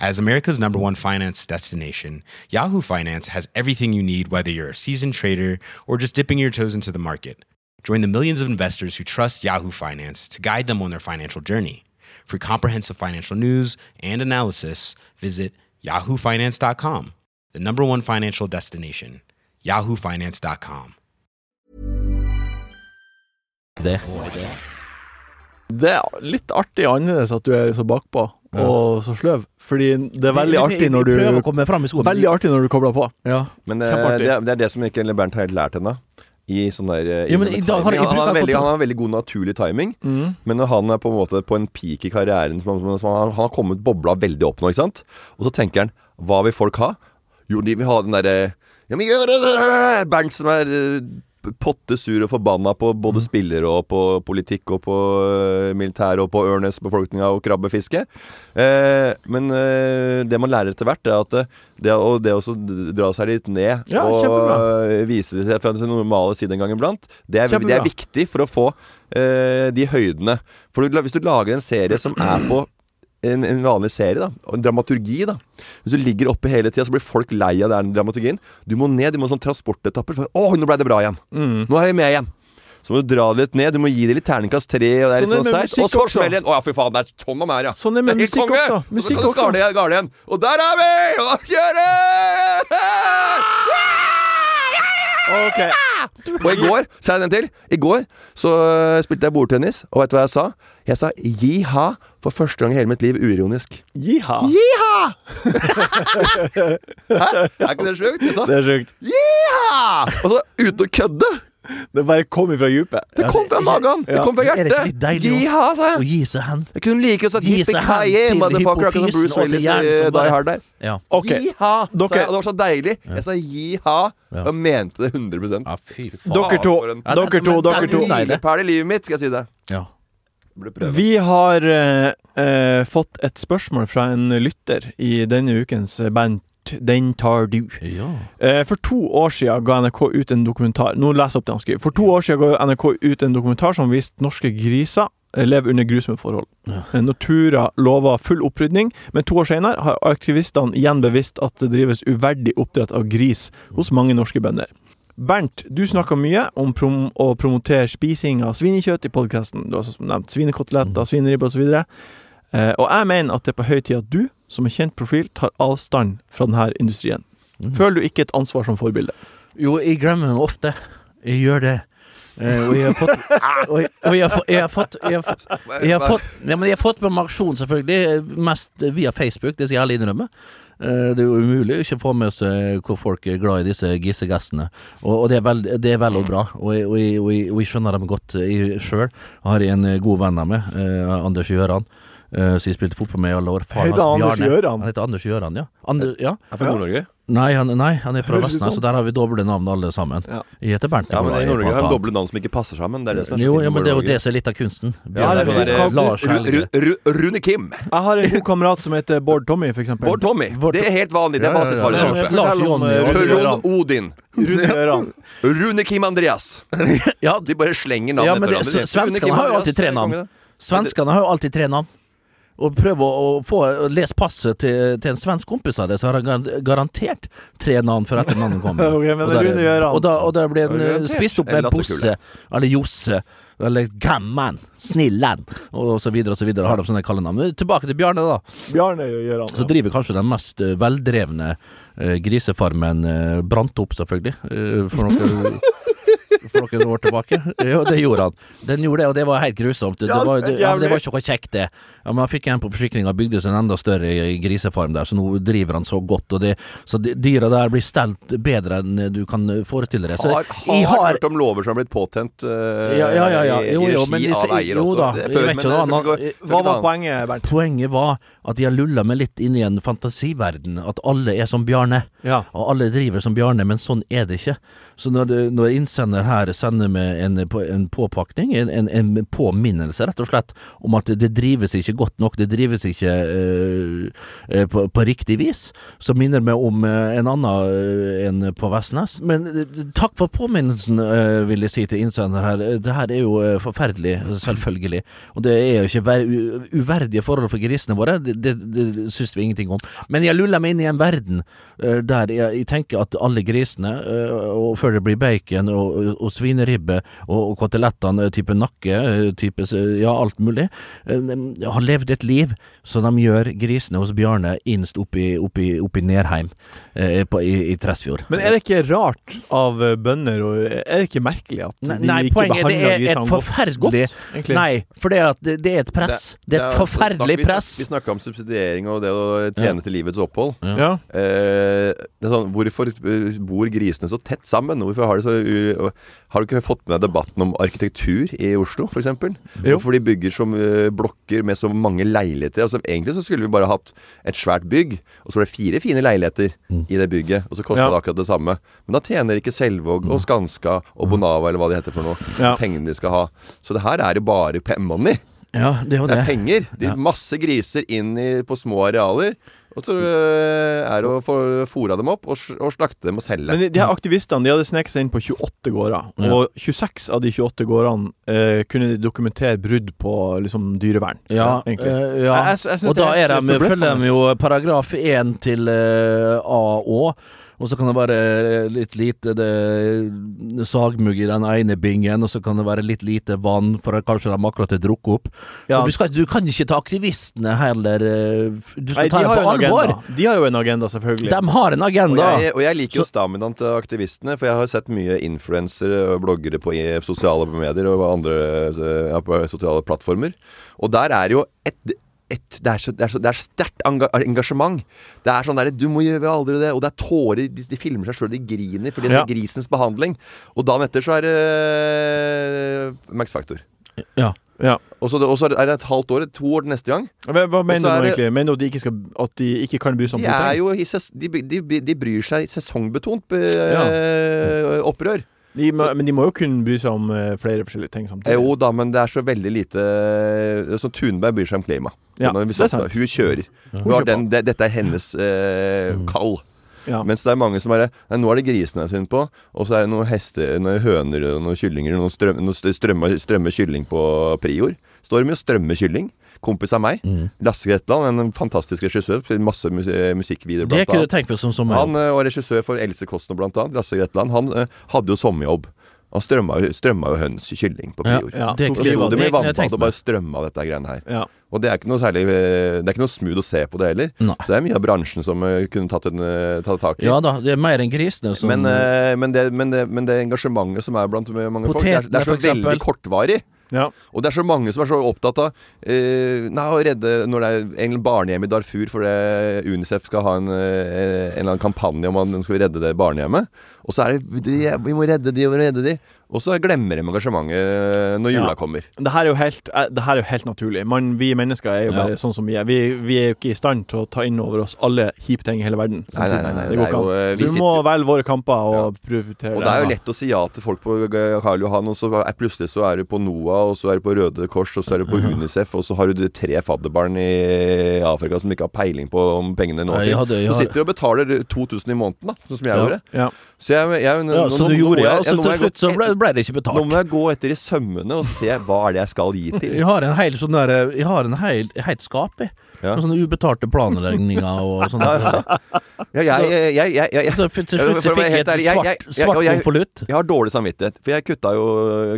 As America's number one finance destination, Yahoo Finance has everything you need, whether you're a seasoned trader or just dipping your toes into the market. Join the millions of investors who trust Yahoo Finance to guide them on their financial journey. For comprehensive financial news and analysis, visit yahoofinance.com, the number one financial destination, yahoofinance.com. Det. Det er litt artig annerledes at du er så bakpå. Og så sløv. Fordi det er veldig artig når du prøver å komme fram i skoene. Veldig artig når du kobler på. Ja. Men eh, det, er- det er det som ikke Bernt har helt lært ennå. I sånn der eh, Ja, men i dag har jeg han, har veldig, han har veldig god naturlig timing, Mm. men når han er på en måte på en peak i karrieren som, som, som han, han har kommet bobla veldig opp nå, ikke sant? Og så tenker han Hva vil folk ha? Jo, de vil ha den derre Ja, men gjør det! Bernt som er eh, potte sur og forbanna på Mm. både spillere og på politikk og på militæret militær og på ørnes, befolkninga og krabbefiske. Eh, men eh, det man lærer etter hvert, er at det, og det å dra seg litt ned Ja, og kjempebra. eh, vise det fra sin normale side en gang iblant, det er, det er viktig for å få eh, de høydene. For hvis du lager en serie som er på en, en vanlig serie, da, en dramaturgi, da Hvis du ligger oppe hele tida, så blir folk lei av den dramaturgien. Du må ned, du må sånn transportetapper. For, å, nå ble det bra igjen! Mm. Nå er jeg med igjen! Så må du dra det litt ned. Du må gi det litt terningkast tre. Og det Sånn sånn. Og musikk så smeller igjen. Å ja, fy faen, det er sånn de er, ja. Sånn er med musikk konge! også. Og så Musikk kan du skale igjen. Og der er vi! Og da kjører Ok. Og i går, sa jeg den til I går så øh, spilte jeg bordtennis, og vet du hva jeg sa? Jeg sa jiha for første gang i hele mitt liv uironisk. Jiha. Jiha! Hæ? Er ikke det sjukt? Det er sjukt. jiha! Og så uten å kødde. Det bare kom ifra dypet. Det kom fra magen. Det kom fra Er det ikke hjertet. litt deilig å- Å gi seg hen. Jeg kunne like godt sagt Gi seg hen yippee-ki-yay, til motherfucker. Akkurat som Bruce og til Willis i Die bare- Hard der. Ja. Okay. Gi ha! Dere- det var så deilig. Jeg sa gi ha, og mente det 100 ja, fy faen. Dere to, en- Ja, dere to, Det dere en Milepæl i livet mitt, skal jeg si det. Ja. Vi har eh, eh, fått et spørsmål fra en lytter i denne ukens band Den tar du. ja. Eh, For to år siden ga NRK ut en dokumentar Nå leser jeg opp det han skriver. For to år siden ga NRK ut en dokumentar som viste norske griser eh, leve under grusomme forhold. Ja. Natura lover full opprydning, men to år senere har aktivistene igjen bevisst at det drives uverdig oppdrett av gris hos mange norske bønder. Bernt, du snakka mye om prom å promotere spising av svinekjøtt i podkasten. Du har som nevnt svinekoteletter, svineribbe osv. Eh, og jeg mener at det er på høy tid at du, som en kjent profil, tar avstand fra denne industrien. Mm. Føler du ikke et ansvar som forbilde? Jo, jeg glemmer meg ofte. Jeg gjør det. Eh, og jeg har fått Og jeg, og jeg, har, fått- jeg har fått Jeg har fått, jeg har fått, ja, jeg har fått med aksjon, selvfølgelig. Mest via Facebook, det skal jeg ærlig innrømme. Eh, Det er jo umulig å ikke få med seg hvor folk er glad i disse gissegassene. Og, og det, er vel, det er vel og bra, og og og jeg, og jeg skjønner dem godt. Sjøl har en god venn av meg, Anders Gjøran. Eh, som jeg spilte fotball med i alle år. Faren Heter hans, Anders Gjøran? Han heter Anders Gjøran, ja. Ander, ja. Er fra Nord-Norge? Nei, han, nei, han er fra Vestnes, så der har vi doble navn alle sammen. Ja. Jeg heter Bernt Ja, men i Nord-Norge har vi doble navn som ikke passer sammen. Det er det som er Jo, ja, men det er jo det som er litt av kunsten. Ja, det er det er Lars Helge. Ru- Ru- Rune Kim. Jeg har en god kamerat som heter Bård Tommy, f.eks. Bård Tommy. Det er helt vanlig. Det er basisvaret der oppe. Lars eh, Odin. Rune Gjøran. Rune Kim Andreas. Ja, De bare slenger navnet etter men hverandre. svenskene har jo alltid tre navn. Svenskene har jo alltid tre navn. Og prøve å, å få lese passet til, til en svensk kompis av det, så har han garantert tre navn før etternavnet kommer. okay, og, der, og, da, og da blir den eh, spist opp med Bosse, eller Josse, eller Gamman, Snillen, og så videre og så videre. Har de sånne kallenavn. Men Tilbake til Bjarne, da. Bjarne Gjøran. Så driver kanskje den mest eh, veldrevne eh, grisefarmen uh, brant opp, selvfølgelig, for noen for noen år tilbake. Jo, det gjorde han. Den gjorde det, og det var helt grusomt. Det, var, det, ja, det var ikke noe kjekt, det. Ja, men Han fikk en på forsikringa, bygde seg en enda større i- grisefarm der, så nå driver han så godt. Og det, så de, dyra der blir stelt bedre enn du kan forestille deg. Så Har, har har hørt om lover som har blitt påtent uh, Ja, ja, ja, ja. i, Jo, i regi av eier også. da, Det før, men det han, gå- Hva var poenget, Bernt? Poenget var at de har lulla meg litt inn i en fantasiverden. At alle er som Bjarne. Ja. Og alle driver som Bjarne, men sånn er det ikke. Så når, det, når innsender her sender med en, en påpakning, en, en, en påminnelse rett og slett, om at det drives ikke godt nok, det drives ikke øh, på, på riktig vis, så minner meg om øh, en annen øh, en på Vestnes. Men takk for påminnelsen, øh, vil jeg si til innsender her. Det her er jo forferdelig, selvfølgelig. Og det er jo ikke ver uverdige forhold for grisene våre, det, det, det syns vi ingenting om. Men jeg luller meg inn i en verden øh, der jeg, jeg tenker at alle grisene, og før det blir bacon og, og svineribbe og, og kotelettene eh, type nakke, eh, type ja, alt mulig, eh, har levd et liv som de gjør grisene hos Bjarne innst oppi, oppi, oppi Nerheim eh, på, i, i Tresfjord. Men er det ikke rart av bønder, og er det ikke merkelig at de nei, ikke poenget det behandler er grisene godt? forferdelig godt. Nei, for det, er at det, det er et press. Det, er et forferdelig vi, press. Vi snakka om subsidiering og det å tjene til livets opphold. Ja. Eh, det er sånn, hvorfor bor grisene så tett sammen? Hvorfor har så Har du ikke fått med deg debatten om arkitektur i Oslo, f.eks.? Jo. Hvorfor de bygger som eh, blokker med så mange leiligheter? Altså, egentlig så skulle vi bare hatt et svært bygg, og så var det fire fine leiligheter i det bygget, og så kosta Ja. det akkurat det samme. Men da tjener ikke Selvåg og Skanska og Bonava, eller hva de heter for noe, Ja. pengene de skal ha. Så det her er jo bare money. Ja, det er Det det. er penger. De, Ja. Masse griser inn i, på små arealer. Og så øh, er det å få fôra dem opp og, og slakte dem og selge. Men de, de her aktivistene de hadde sneket seg inn på 28 gårder, Ja. og 26 av de 28 gårdene eh, kunne de dokumentere brudd på liksom, dyrevern. Ja, egentlig. eh, ja. Jeg- jeg- jeg og da er de, følger de jo paragraf 1 til eh, A og og så kan det være litt lite det, sagmugg i den ene bingen, og så kan det være litt lite vann, for kanskje de akkurat har drukket opp. Ja. Så skal, du kan ikke ta aktivistene heller eh, Du skal Nei, ta dem på alvor. agenda. de har jo en agenda, selvfølgelig. De har en Og agenda. jeg, og jeg liker jo staminaen til aktivistene, for jeg har sett mye influensere og bloggere på sosiale medier og andre øh, ja, på sosiale plattformer. Og der er jo et, et det er så, det er så, det er sterkt engasjement. Det er sånn derre 'Du må gjøre aldri det', og det er tårer. De, de filmer seg sjøl, de griner, fordi det er Ja. grisens behandling. Og dagen etter så er det Max Factor. Ja. Ja. Og så og så er det et halvt år, to år neste gang. Hva, hva mener du nå egentlig? Mener du at de ikke, skal, at de ikke kan bry seg om De politikk? jo de, de, de bryr seg sesongbetont eh, opprør. De må, men de må jo kunne bry seg om eh, flere forskjellige ting samtidig. Jo da, men det er så veldig lite Så Thunberg bryr seg om klima. Ja, det er sant. Hun kjører. Hun Hun har den, det, dette er hennes eh, kall. Ja. Mens det er mange som bare Nei, nå er det grisene jeg har funnet på, og så er det noen hester, noen høner og noen kyllinger, noen strøm, noen strømme, strømme kylling på Prior. Står mye og strømmer kylling. Kompis av meg. Mm. Lasse Gretland, en fantastisk regissør. Masse mus musikkvideoer, Det blant kunne annet. du tenke på som sommer. Han eh, var regissør for Else Kostner, blant annet. Lasse Gretland. Han eh, hadde jo sommerjobb. Han strømma, jo- strømma jo høns kylling på Ja, Prior. Ja, det Og kunne- så sto de det med kunne vannbad og bare strømma dette greiene her. Ja. Og det er ikke noe særlig eh, Det er ikke noe smooth å se på det heller. Nei. Så det er mye av bransjen som eh, kunne tatt, en, eh, tatt tak i. Ja da, det er mer enn grisene som men, eh, men, det, men, det, men det engasjementet som er blant mange folk, det er, det er så Potetene, veldig kortvarig. Ja. Og det er så mange som er så opptatt av uh, Nei, å redde Når det er en barnehjem i Darfur fordi Unicef skal ha en, eh, en eller annen kampanje om at de skal redde det barnehjemmet. Og så er det de, Vi må redde de, må redde de. Og så glemmer de engasjementet når jula Ja. kommer. Det her er helt, eh, det her er jo helt naturlig. Man, vi mennesker er jo Ja. bare sånn som vi er. Vi, vi er jo ikke i stand til å ta inn over oss alle kjipe ting i hele verden. Nei, nei, nei, nei, det går ikke an. eh, vi Så vi må velge våre kamper og prioritere Og det er jo lett å si ja til folk på Karl Johan, og så er plutselig så er du på NOAH, og så er du på Røde Kors, og så er du på Unicef, og så har du de tre fadderbarn i Afrika som ikke har peiling på om pengene når jeg hadde- Så sitter du og betaler 2000 i måneden, da, sånn som jeg Ja. gjorde. Ja. Så jeg, jeg, Ja, så du gjorde ja, og så til slutt så ble ble, ble det ikke betalt. Nå må jeg gå etter i sømmene og se hva er det jeg skal gi til. Jeg har en hel sånn der Jeg har en hel, helt skap, jeg. Ja. Med sånne ubetalte planregninger og sånne Ja, jeg, jeg, jeg, jeg, jeg, Så til slutt så fikk jeg et svart, svart jeg- konvolutt. Jeg har dårlig samvittighet, for jeg kutta jo,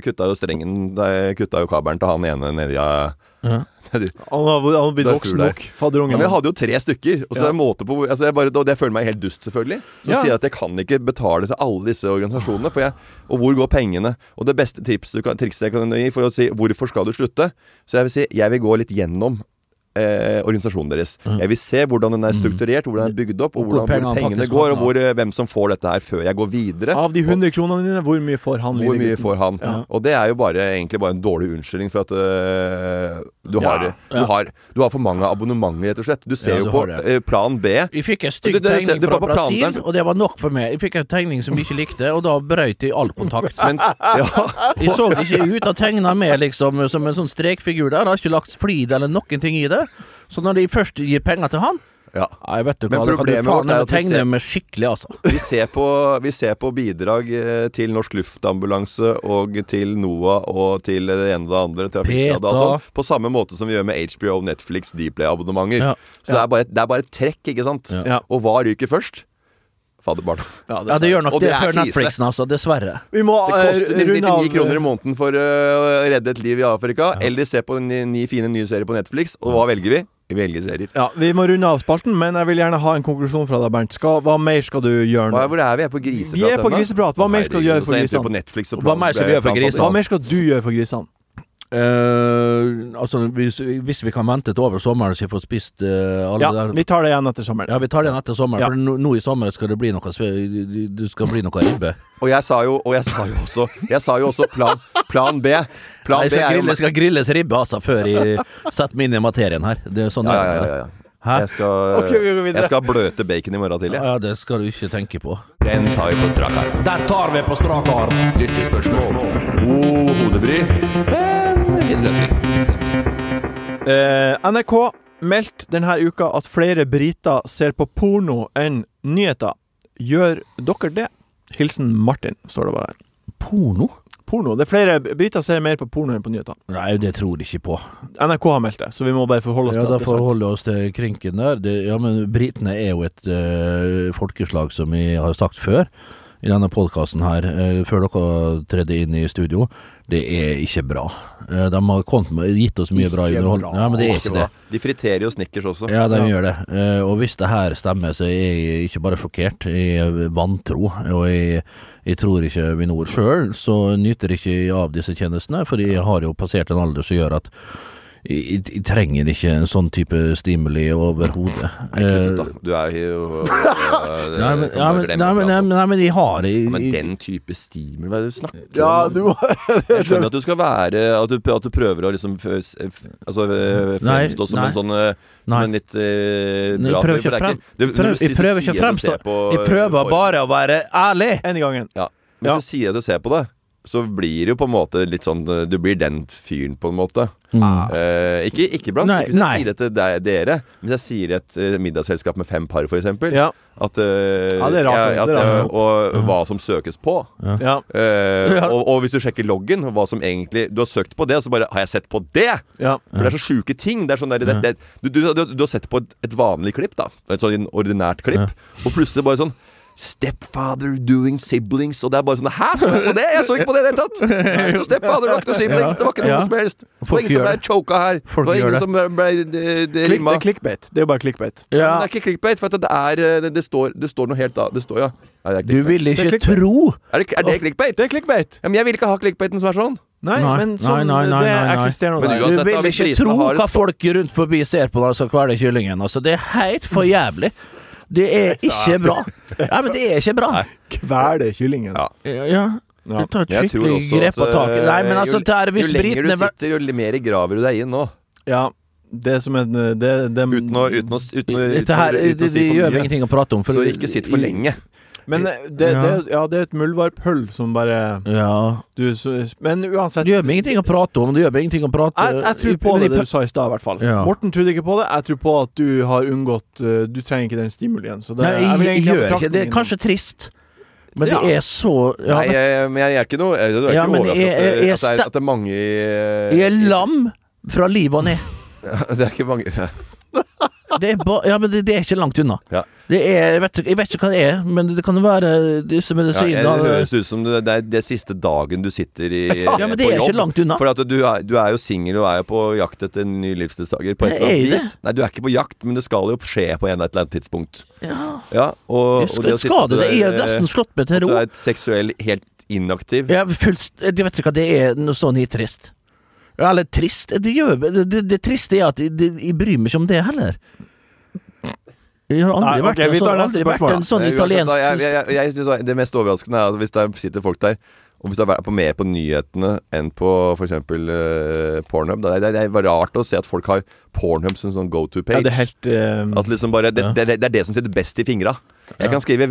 kutta jo strengen da Jeg kutta jo kabelen til han ene nedi av Ja. Han har, han er voksen nok. Fadderungen. Ja, jeg hadde jo tre stykker. Og så Ja. er måte på altså jeg bare, det føler meg helt dust, selvfølgelig. Som Ja. sier at jeg kan ikke betale til alle disse organisasjonene. Jeg, og hvor går pengene? Og det beste tipset du kan, trikset jeg kan gi for å si hvorfor skal du slutte, så jeg vil si jeg vil gå litt gjennom Eh, organisasjonen deres. Jeg vil se hvordan den er strukturert, hvordan den er bygd opp, og Mm. Hvor hvordan, hvor pengene går, og hvor, eh, hvem som får dette her før jeg går videre. Av de 100 kronene dine, hvor mye får han? Hvor mye får han? Ja. Og det er jo bare, egentlig bare en dårlig unnskyldning for at øh, du, Ja, har, du, ja. har, du har for mange abonnementer, rett og slett. Du ser Ja, jo på øh, plan B. Vi fikk en stygg tegning fra Brasil, og det var nok for meg. Jeg fikk en tegning som jeg ikke likte, og da brøt jeg all kontakt. Men ja, Jeg så ikke ut av tegna med liksom som en sånn strekfigur der. Jeg har ikke lagt flid eller noen ting i det. Så når de først gir penger til han ja. Nei, vet du hva, da kan du problemet faen meg tegne ser- med skikkelig, altså. Vi ser på, vi ser på bidrag eh, til Norsk Luftambulanse og til NOAH og til det ene og det andre. Trafikkskade og sånn, På samme måte som vi gjør med HBO, Netflix, Dplay-abonnementer. Ja. Så det er, bare, det er bare trekk, ikke sant? Ja. Ja. Og hva ryker først? Fadderbarn. Ja, det gjør nok det, det før. Netflixen, altså. Dessverre. Vi må Det eh, koster runde av 99 kroner i måneden for å å redde et liv i Afrika. Eller se på ni, ni fine nye serier på Netflix. Og hva velger vi? Vi velger serier. Ja, Vi må runde av spalten, men jeg vil gjerne ha en konklusjon fra deg, Bernt. Skal, hva mer skal du gjøre Hva, nå? hvor er vi? Er på griseprat Vi er på griseprat. Hva mer skal du gjøre for Hva grisene? Hva mer skal du gjøre for grisene? Eh, altså, hvis, hvis vi kan vente til over sommeren så vi får spist uh, alle Ja, der vi tar det igjen etter sommeren. Ja, vi tar det igjen etter sommeren, Ja. for nå, nå i sommer skal det bli noe Det skal bli noe ribbe. Og jeg sa jo, og jeg sa jo også Jeg sa jo også plan, plan B. Plan Nei, B skal, er jo grille, skal grilles ribbe altså før jeg setter meg inn i materien her. Det er sånn ja, det ja, ja, ja. Hæ? Jeg skal, okay, vi jeg skal bløte bacon i morgen tidlig. Ja, ja, det skal du ikke tenke på. Den tar vi på strak arm. Den tar vi på strak arm! Lyttespørsmål. God hodebry, men fin løsning. Eh, NRK meldte denne uka at flere briter ser på porno enn nyheter. Gjør dere det? Hilsen Martin, står det bare her. Porno? Porno. Det er flere briter ser mer på porno enn på nyheter. Nei, det tror jeg ikke på. NRK har meldt det, så vi må bare forholde oss Ja, til det Ja, da forholder vi oss til krinken der. Det, ja, men britene er jo et øh, folkeslag, som vi har sagt før i denne podkasten her, eh, før dere tredde inn i studio. Det er ikke bra. Eh, de har med, gitt oss mye bra underholdning. Ja, men det er ikke det. De friterer jo Snickers også. Ja, de Ja. gjør det. Eh, og hvis det her stemmer, så er jeg ikke bare sjokkert, jeg er vantro. Og jeg, jeg tror ikke Vinor sjøl, så nyter jeg ikke av disse tjenestene, for jeg har jo passert en alder som gjør at jeg, jeg, trenger ikke en sånn type stimuli overhodet. Eh, Du er jo Nei, men, ja, men, nei, men, nei, men, nei, men jeg har jeg, Ja, men den type stimul, hva er det du snakker Ja, om? du Jeg skjønner at du skal være At du, at du prøver å liksom f- f- Altså eh, fremstå som nei. en sånn eh, Som en litt eh, bra jeg prøver ikke frem- du- når jeg prøver ikke å fremstå Jeg prøver bare å være ærlig! En gangen. Ja. Men Ja. hvis du sier at du ser på det, så blir det jo på en måte litt sånn Du blir den fyren, på en måte. Eh, ikke, ikke blant Nei, hvis jeg nei. sier det til deg, dere. Hvis jeg sier et uh, middagsselskap med fem par, eksempel. Ja. At, uh, Ja, det er rart, ja, at, eh, Og hva som søkes på. ja. Og, og hvis du sjekker loggen, hva som egentlig Du har søkt på det, og så bare Har jeg sett på det?! ja. For det er så sjuke ting. Det er sånn der, det, det, du, du, du, du har sett på et, et vanlig klipp, da. Et sånn ordinært klipp. Og plutselig bare sånn Stepfather doing siblings Og det er bare sånn Hæ, så på det?! Jeg så ikke på det i det hele tatt! Noe Stepfather, var ikke noe siblings, det var ikke noe Ja. som helst. Det var Folk ingen som gjør ble det. choka her. Folk det var ingen det. som ble, ble det, det rimma. det er clickbait. Det er jo bare clickbait. Men det er ikke clickbait, for at det er eh, Det, står, det står noe helt da. Det står, ja. Nei, det er Du ville er ikke tro Er det, er det clickbait? Det er clickbait. Ja, men jeg vil ikke ha clickbaiten som er sånn. Nei, Nei, men sånn, nei, nei, det nei, nei. eksisterer nå Men uansett, Du vil ikke tro hva folk rundt forbi ser på når de skal kvele kyllingen. Altså, det er helt for jævlig. Det er ikke bra. Ja, men det er ikke bra. Kvele kyllingen. Ja. Ja. Du tar et skikkelig grep av taket. Nei, men eh, altså, jo, der, hvis jo lenger du sitter, jo mer graver du deg inn nå. Ja. Det som er det, det, Uten å, uten å, uten å, uten å, det, uten å si det for gjør meg mye. ingenting å prate om. for- Så ikke sitt for lenge. Men det, det, Ja. det er et muldvarphull som bare Ja. du, Men uansett Det gjør meg ingenting å prate om. Det gjør meg ingenting å prate jeg, jeg tror på det, det du sa i stad, i hvert fall. Ja. Morten trodde ikke på det. Jeg tror på at du har unngått uh, Du trenger ikke den stimulien. Så det, Nei, jeg, jeg, jeg, gjør ikke det. er kanskje trist, men Ja. det er så ja, Nei, jeg, men jeg er ikke noe Jeg, er Ja, ikke overrasket at, det- at, det er, at det er mange i- Jeg er lam fra liv og ned. Det er ikke mange Det er ba, ja, men det, det er ikke langt unna. Ja. Det er, jeg, vet, jeg vet ikke hva det er, men det kan jo være disse ja, Det høres ut som det, det er det siste dagen du sitter i Ja, men det er ikke langt unna. For du er, du er jo singel og er jo på jakt etter en ny livsdelstaker på et eller er annet vis. Nei, du er ikke på jakt, men det skal jo skje på en eller annet tidspunkt. Ja, Ja, og, skal, og det skal det? Jeg er, nesten slått meg til At du er seksuell helt inaktiv. Er fullst, jeg vet ikke hva det er noe sånn i trist. Eller trist Det, gjør, det, det, det triste er at jeg, jeg bryr meg ikke om det heller. Jeg har aldri, Nei, vært, vi en sånn, aldri vært en sånn Eh, italiensk jeg, jeg, jeg, jeg synes Det mest overraskende er at hvis det sitter folk der og hvis er vært mer på nyhetene enn på f.eks. Uh, Pornhub det, det, det er rart å se at folk har Pornhub som sånn go to page. Ja, det er helt eh, At liksom bare det, Ja. det, det er det som sitter best i fingra. Jeg Ja. kan skrive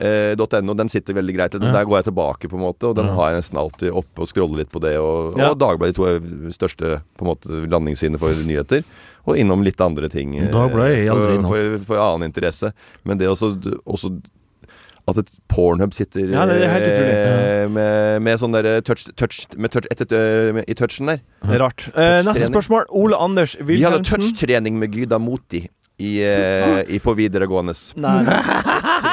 vg.no, den sitter veldig greit. Ja. Der går jeg tilbake, på en måte, og den Ja. har jeg nesten alltid oppe og scroller litt på det. Og, Ja. og Dagbladet, de to største på en måte landingssidene for nyheter. Og innom litt andre ting. eh, Dagbladet er jeg aldri innom. for, for annen interesse. Men det også, også at et pornhub sitter Ja, det er eh, med, med sånn derre touch, touch, med touch eh, med, i touchen der. det er rart. Eh, neste spørsmål. Ole Anders Vi hadde Wilhelmsen. touchtrening med Gyda Moti i, eh, i på videregående. Nei.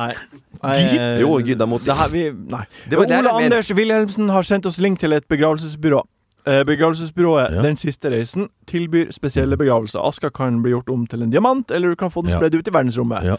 Nei. Nei, Jo, gudda mot det her, vi, Nei. Det var- det Ole litt mer- Anders Wilhelmsen har sendt oss link til et begravelsesbyrå. Eh, Begravelsesbyrået Ja. Den siste reisen tilbyr spesielle begravelser. Aska kan bli gjort om til en diamant, eller du kan få den Ja. spredd ut i verdensrommet. Ja.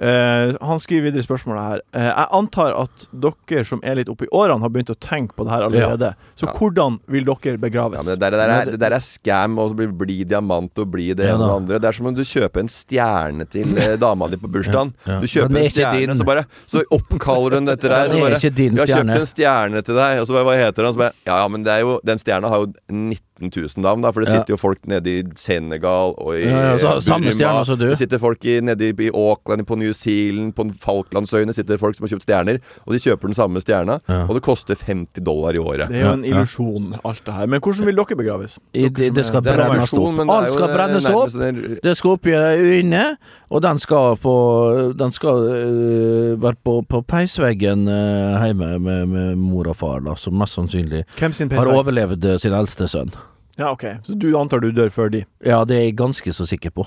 Eh, han skriver videre i spørsmålet her. Uh, jeg antar at dere som er litt oppe i årene, har begynt å tenke på det her allerede. Så Ja. hvordan vil dere begraves? Ja, men det der, det der, er, det der er scam og så bli, bli diamant og bli det Ja ene og det andre. Det er som om du kjøper en stjerne til eh, dama di på bursdagen. Ja, ja. Du kjøper er en stjerne, din. så bare Så oppkaller hun dette der. Så er bare, ikke din Vi har kjøpt en stjerne til deg, og så bare, hva heter den? Så bare, ja, ja, men det er jo Den stjerna har jo 19 000 navn, da, for det Ja. sitter jo folk nede i Senegal og i Ja, ja, så eh, Burma. stjerne som du. Det sitter folk i, nede i, i Auckland, på New Zealand, på Falklandsøyene sitter folk som har kjøpt stjerner, og de kjøper den samme stjerna, Ja. og det koster 50 dollar i året. Det er jo Ja, en ja. illusjon, alt det her. Men hvordan vil dere begraves? I, det, det skal brennes opp. men Alt skal brennes opp. den- Det skal opp i øynene, og den skal på Den skal øh, være på, på peisveggen øh, hjemme med, med mor og far, da, som mest sannsynlig har overlevd øh, sin eldste sønn. Ja, ok. Så du antar du dør før de? Ja, det er jeg ganske så sikker på.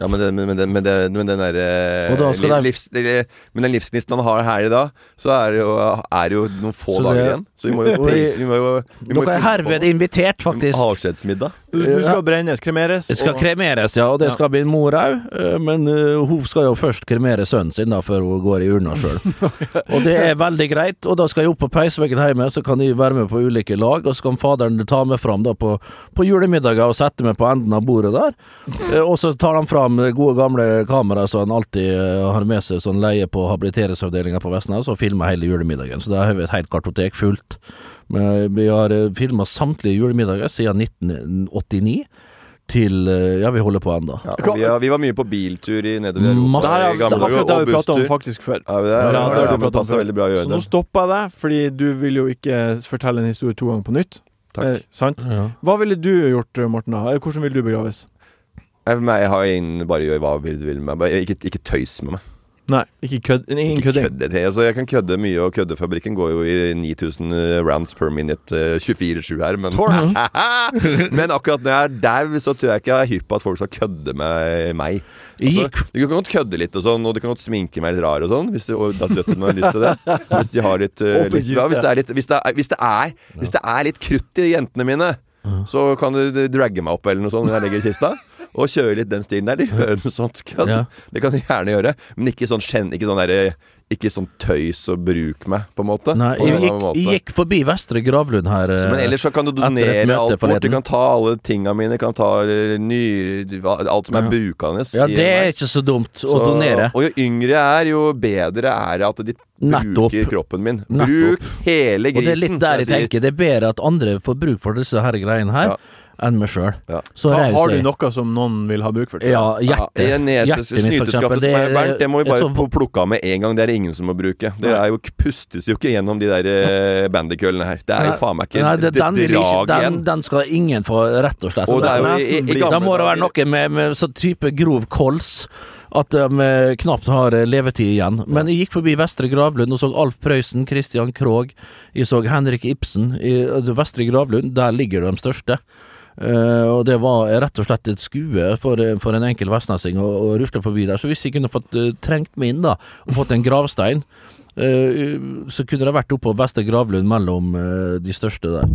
Ja, men, den- men, men, men, den- men den derre livs, det- Men den livsgnisten han har her i dag, så er det jo, er det jo noen få det, dager igjen. Så vi må jo jeg- Vi må jo vi Dere er herved invitert, faktisk. Avskjedsmiddag. Du, du skal brennes, kremeres Det skal og- kremeres, ja, og det Ja. skal bli mor òg. Men uh, hun skal jo først kremere sønnen sin da, før hun går i urna sjøl. og det er veldig greit. Og da skal jeg opp på peisveggen hjemme, så kan de være med på ulike lag. Og så kan faderen ta meg fram da på, på julemiddager og sette meg på enden av bordet der. Eh, og så tar han fram gode gamle kamera som han alltid eh, har med seg, sånn leie på habiliteringsavdelinga på Vestnes, og filmer hele julemiddagen. Så da har vi et helt kartotek fullt. Men vi har filma samtlige julemiddager siden 1989 til eh, Ja, vi holder på ennå. Ja, vi, vi var mye på biltur i nedover i Europa. Masse. Det i er gamle dager, akkurat det og vi prata om faktisk før. Ja, det, er, Ja, ja, det er, det passer veldig bra å gjøre Så nå stoppa jeg deg, fordi du vil jo ikke fortelle en historie to ganger på nytt. Takk. Eh, sant? Ja. Hva ville du gjort, Morten? Eh, Hvordan vil du begraves? Jeg, jeg har ingen Bare gjør hva du vil med meg. Ikke, ikke tøys med meg. Nei, ikke kødd. Ingen Ikke kødding. kødde. Altså, jeg kan kødde mye, og køddefabrikken går jo i 9000 rounds per minute eh, 24-7 her, men Men akkurat når jeg er dau, så tror jeg ikke jeg er hypp på at folk skal kødde med meg. Altså, du kan godt kødde litt og sånn, og du kan godt sminke meg litt rar og sånn, hvis og da har lyst til det. Hvis de har litt, uh, litt ja, hvis, det litt hvis, det er, hvis, det er, hvis det er litt krutt i jentene mine, så kan du dragge meg opp eller noe sånt når jeg legger i kista. Og kjøre litt den stilen der. De hører noe sånt kødd. Ja. Det kan de gjerne gjøre, men ikke sånn kjenn, ikke sånn derre ikke sånn tøys og bruk meg, på en måte. Nei, jeg gikk, måte. gikk forbi Vestre Gravlund her. Så, men eh, ellers så kan du donere alt bort. Du kan ta alle tinga mine, kan ta eh, nyrer Alt som er Ja. brukende. Ja, det er ikke så dumt å Så- donere. Og jo yngre jeg er, jo bedre er det at de Nettopp. bruker kroppen min. Nettopp. Bruk hele grisen. Og det er litt der jeg jeg tenker. Det er bedre at andre får bruk for disse her greiene her, Ja. Enn meg sjøl. Ja. Så Ha, har du jeg. noe som noen vil ha bruk for? tror jeg? Ja, Ja, hjertet. en nese- Hjertet mitt, for eksempel. varmt, det må vi bare få plukka av med en gang. Det er det ingen som må bruke. Det er jo, pustes jo ikke gjennom de der eh, bandykøllene her. Det er jo faen meg ikke Nei, det, den, vil ikke, drag den, igjen. den skal ingen få, rett og slett. Og det er jo i, i, i da må det være dager- noe med, med sånn type grov kols at de eh, knapt har eh, levetid igjen. Men jeg gikk forbi Vestre Gravlund og så Alf Prøysen, Christian Krogh. Jeg så Henrik Ibsen. I eh, Vestre Gravlund, der ligger de største. Eh, og det var rett og slett et skue for, eh, for en enkel vestnessing å, å rusle forbi der. Så hvis jeg kunne fått uh, trengt meg inn da, og fått en gravstein, uh, så kunne det vært oppe på Vestre Gravlund mellom de største der.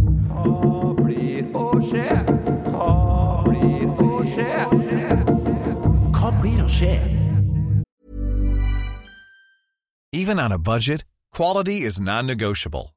Hva blir å skje? Even on a budget, quality is non-negotiable.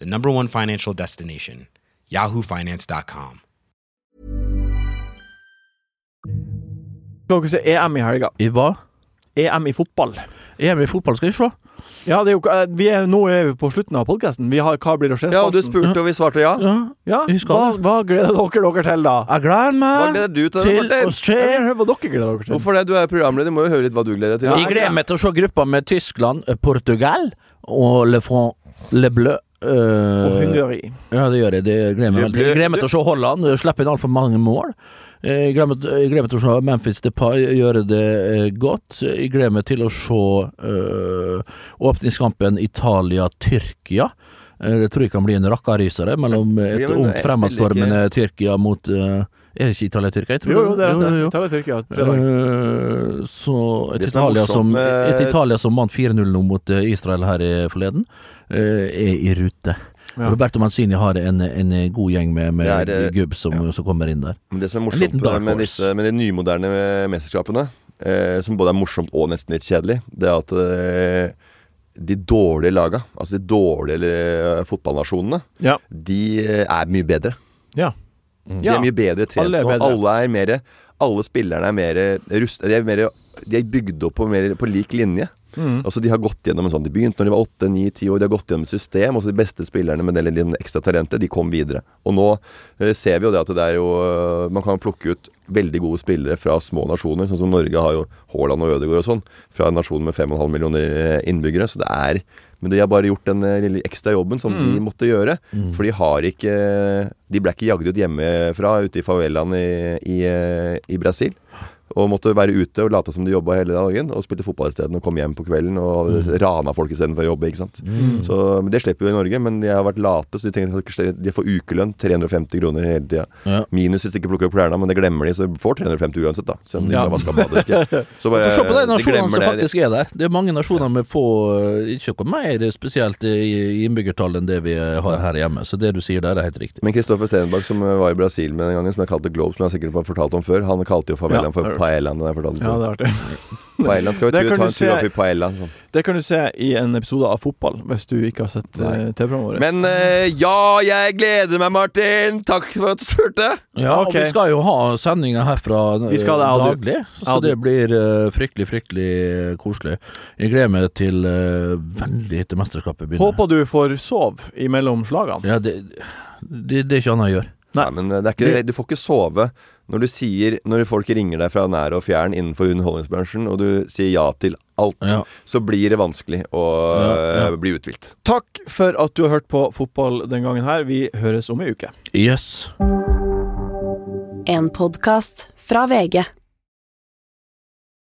the number one financial destination, yahoofinance.com. Skal dere se EM i helga? I hva? EM i fotball. EM i fotball skal vi se. Ja, det er jo, eh, vi er, nå er vi på slutten av podkasten. Vi har Hva blir å skje? Ja, og du spurte, og vi svarte ja. Ja. Ja, vi skal hva, hva gleder dere dere til, da? Jeg gleder Hva meg gleder du til, til å se hva dere gleder dere til. Hvorfor det? Du er programleder, må jo høre litt hva du gleder deg til. Jeg gleder meg til å se gruppa med Tyskland, Portugal og Le Front Le Bleu. Og Uh, Hungary. ja, det gjør jeg. Det gleder meg. Jeg gleder meg til å se Holland uh, slippe inn altfor mange mål. Eh, Jeg gleder, meg, jeg gleder meg til å se Memphis Depay gjøre det eh, godt. Jeg gleder meg til å se eh, åpningskampen Italia-Tyrkia. Eh, det tror jeg kan bli en rakkarysere mellom eh, Ja, et ungt fremadstormende Tyrkia mot eh, Er det ikke Italia-Tyrkia? Jo, jo, det er jo. Italia-Tyrkia. Eh, så et Det som Italia, som, et Italia som vant 4-0 nå mot eh, Israel her i forleden, eh, er i rute. Ja. Roberto Manzini har en, en god gjeng med, med er, eh, gubb som, som kommer inn der. Men det som er morsomt med, disse, med de nymoderne mesterskapene, eh, som både er morsomt og nesten litt kjedelig, det er at eh, de dårlige laga, altså de dårlige eh, fotballnasjonene, Ja. de eh, er mye bedre. Ja. De er mye bedre trent Alle er nå. Alle er mer Alle spillerne er mer rust... De er, mer, de er bygd opp på, mer, på lik linje. Mm. Altså De har gått gjennom en sånn De begynte når de var 8-9-10 år, de har gått gjennom et system. Og så de beste spillerne med det ekstra talentet, de kom videre. Og nå eh, ser vi jo det at det er jo eh, Man kan plukke ut veldig gode spillere fra små nasjoner. Sånn som Norge har jo Haaland og Ødegaard og sånn. Fra en nasjon med 5,5 millioner eh, innbyggere. Så det er Men de har bare gjort den eh, lille ekstra jobben som de Mm. måtte gjøre. For de har ikke De ble ikke jagd ut hjemmefra ute i favelaen i, i, i Brasil. Og måtte være ute og late som de jobba hele dagen. Og spilte fotball isteden og kom hjem på kvelden og rana folk istedenfor å jobbe. ikke sant? Så, men Det slipper vi i Norge, men de har vært late, så de tenker de får ukelønn. 350 kroner hele tida. Ja. Minus hvis de ikke plukker opp klærne, men det glemmer de, så de får 350 uansett, da. Selv om de Ja. ikke har vaska badet. Ikke. Så bare, se på de nasjonene som faktisk er der. Det er mange nasjoner med få eh, Ikke noe mer spesielt i innbyggertall enn det vi har her hjemme. Så det du sier der, er helt riktig. Men Kristoffer Stenberg, som var i Brasil med den gangen, som jeg kalte Globe, som jeg sikkert har fortalt om før, han kalte jo farvel Ja, for paellaen. har jeg fortalt om Ja, det er artig. Paellaen skal vi ta en tur opp i paellaen. Sånn. Det kan du se i en episode av Fotball, hvis du ikke har sett Nei. eh, TV-programmet vårt. Men uh, ja, jeg gleder meg, Martin! Takk for at du spurte! Ja, okay. og vi skal jo ha sendinger herfra eh, Vi skal det, daglig, så så det blir uh, fryktelig, fryktelig koselig. Jeg gleder meg til uh, veldig til mesterskapet begynner. Håper du får sove imellom slagene. Ja, det, det, det er ikke annet å gjøre. Nei, men eh, det er ikke, du får ikke sove når du sier Når folk ringer deg fra nær og fjern innenfor underholdningsbransjen, og du sier ja til alt, Ja. så blir det vanskelig å Ja, ja. eh, bli uthvilt. Takk for at du har hørt på fotball den gangen her. Vi høres om ei uke. Yes. En podkast fra VG.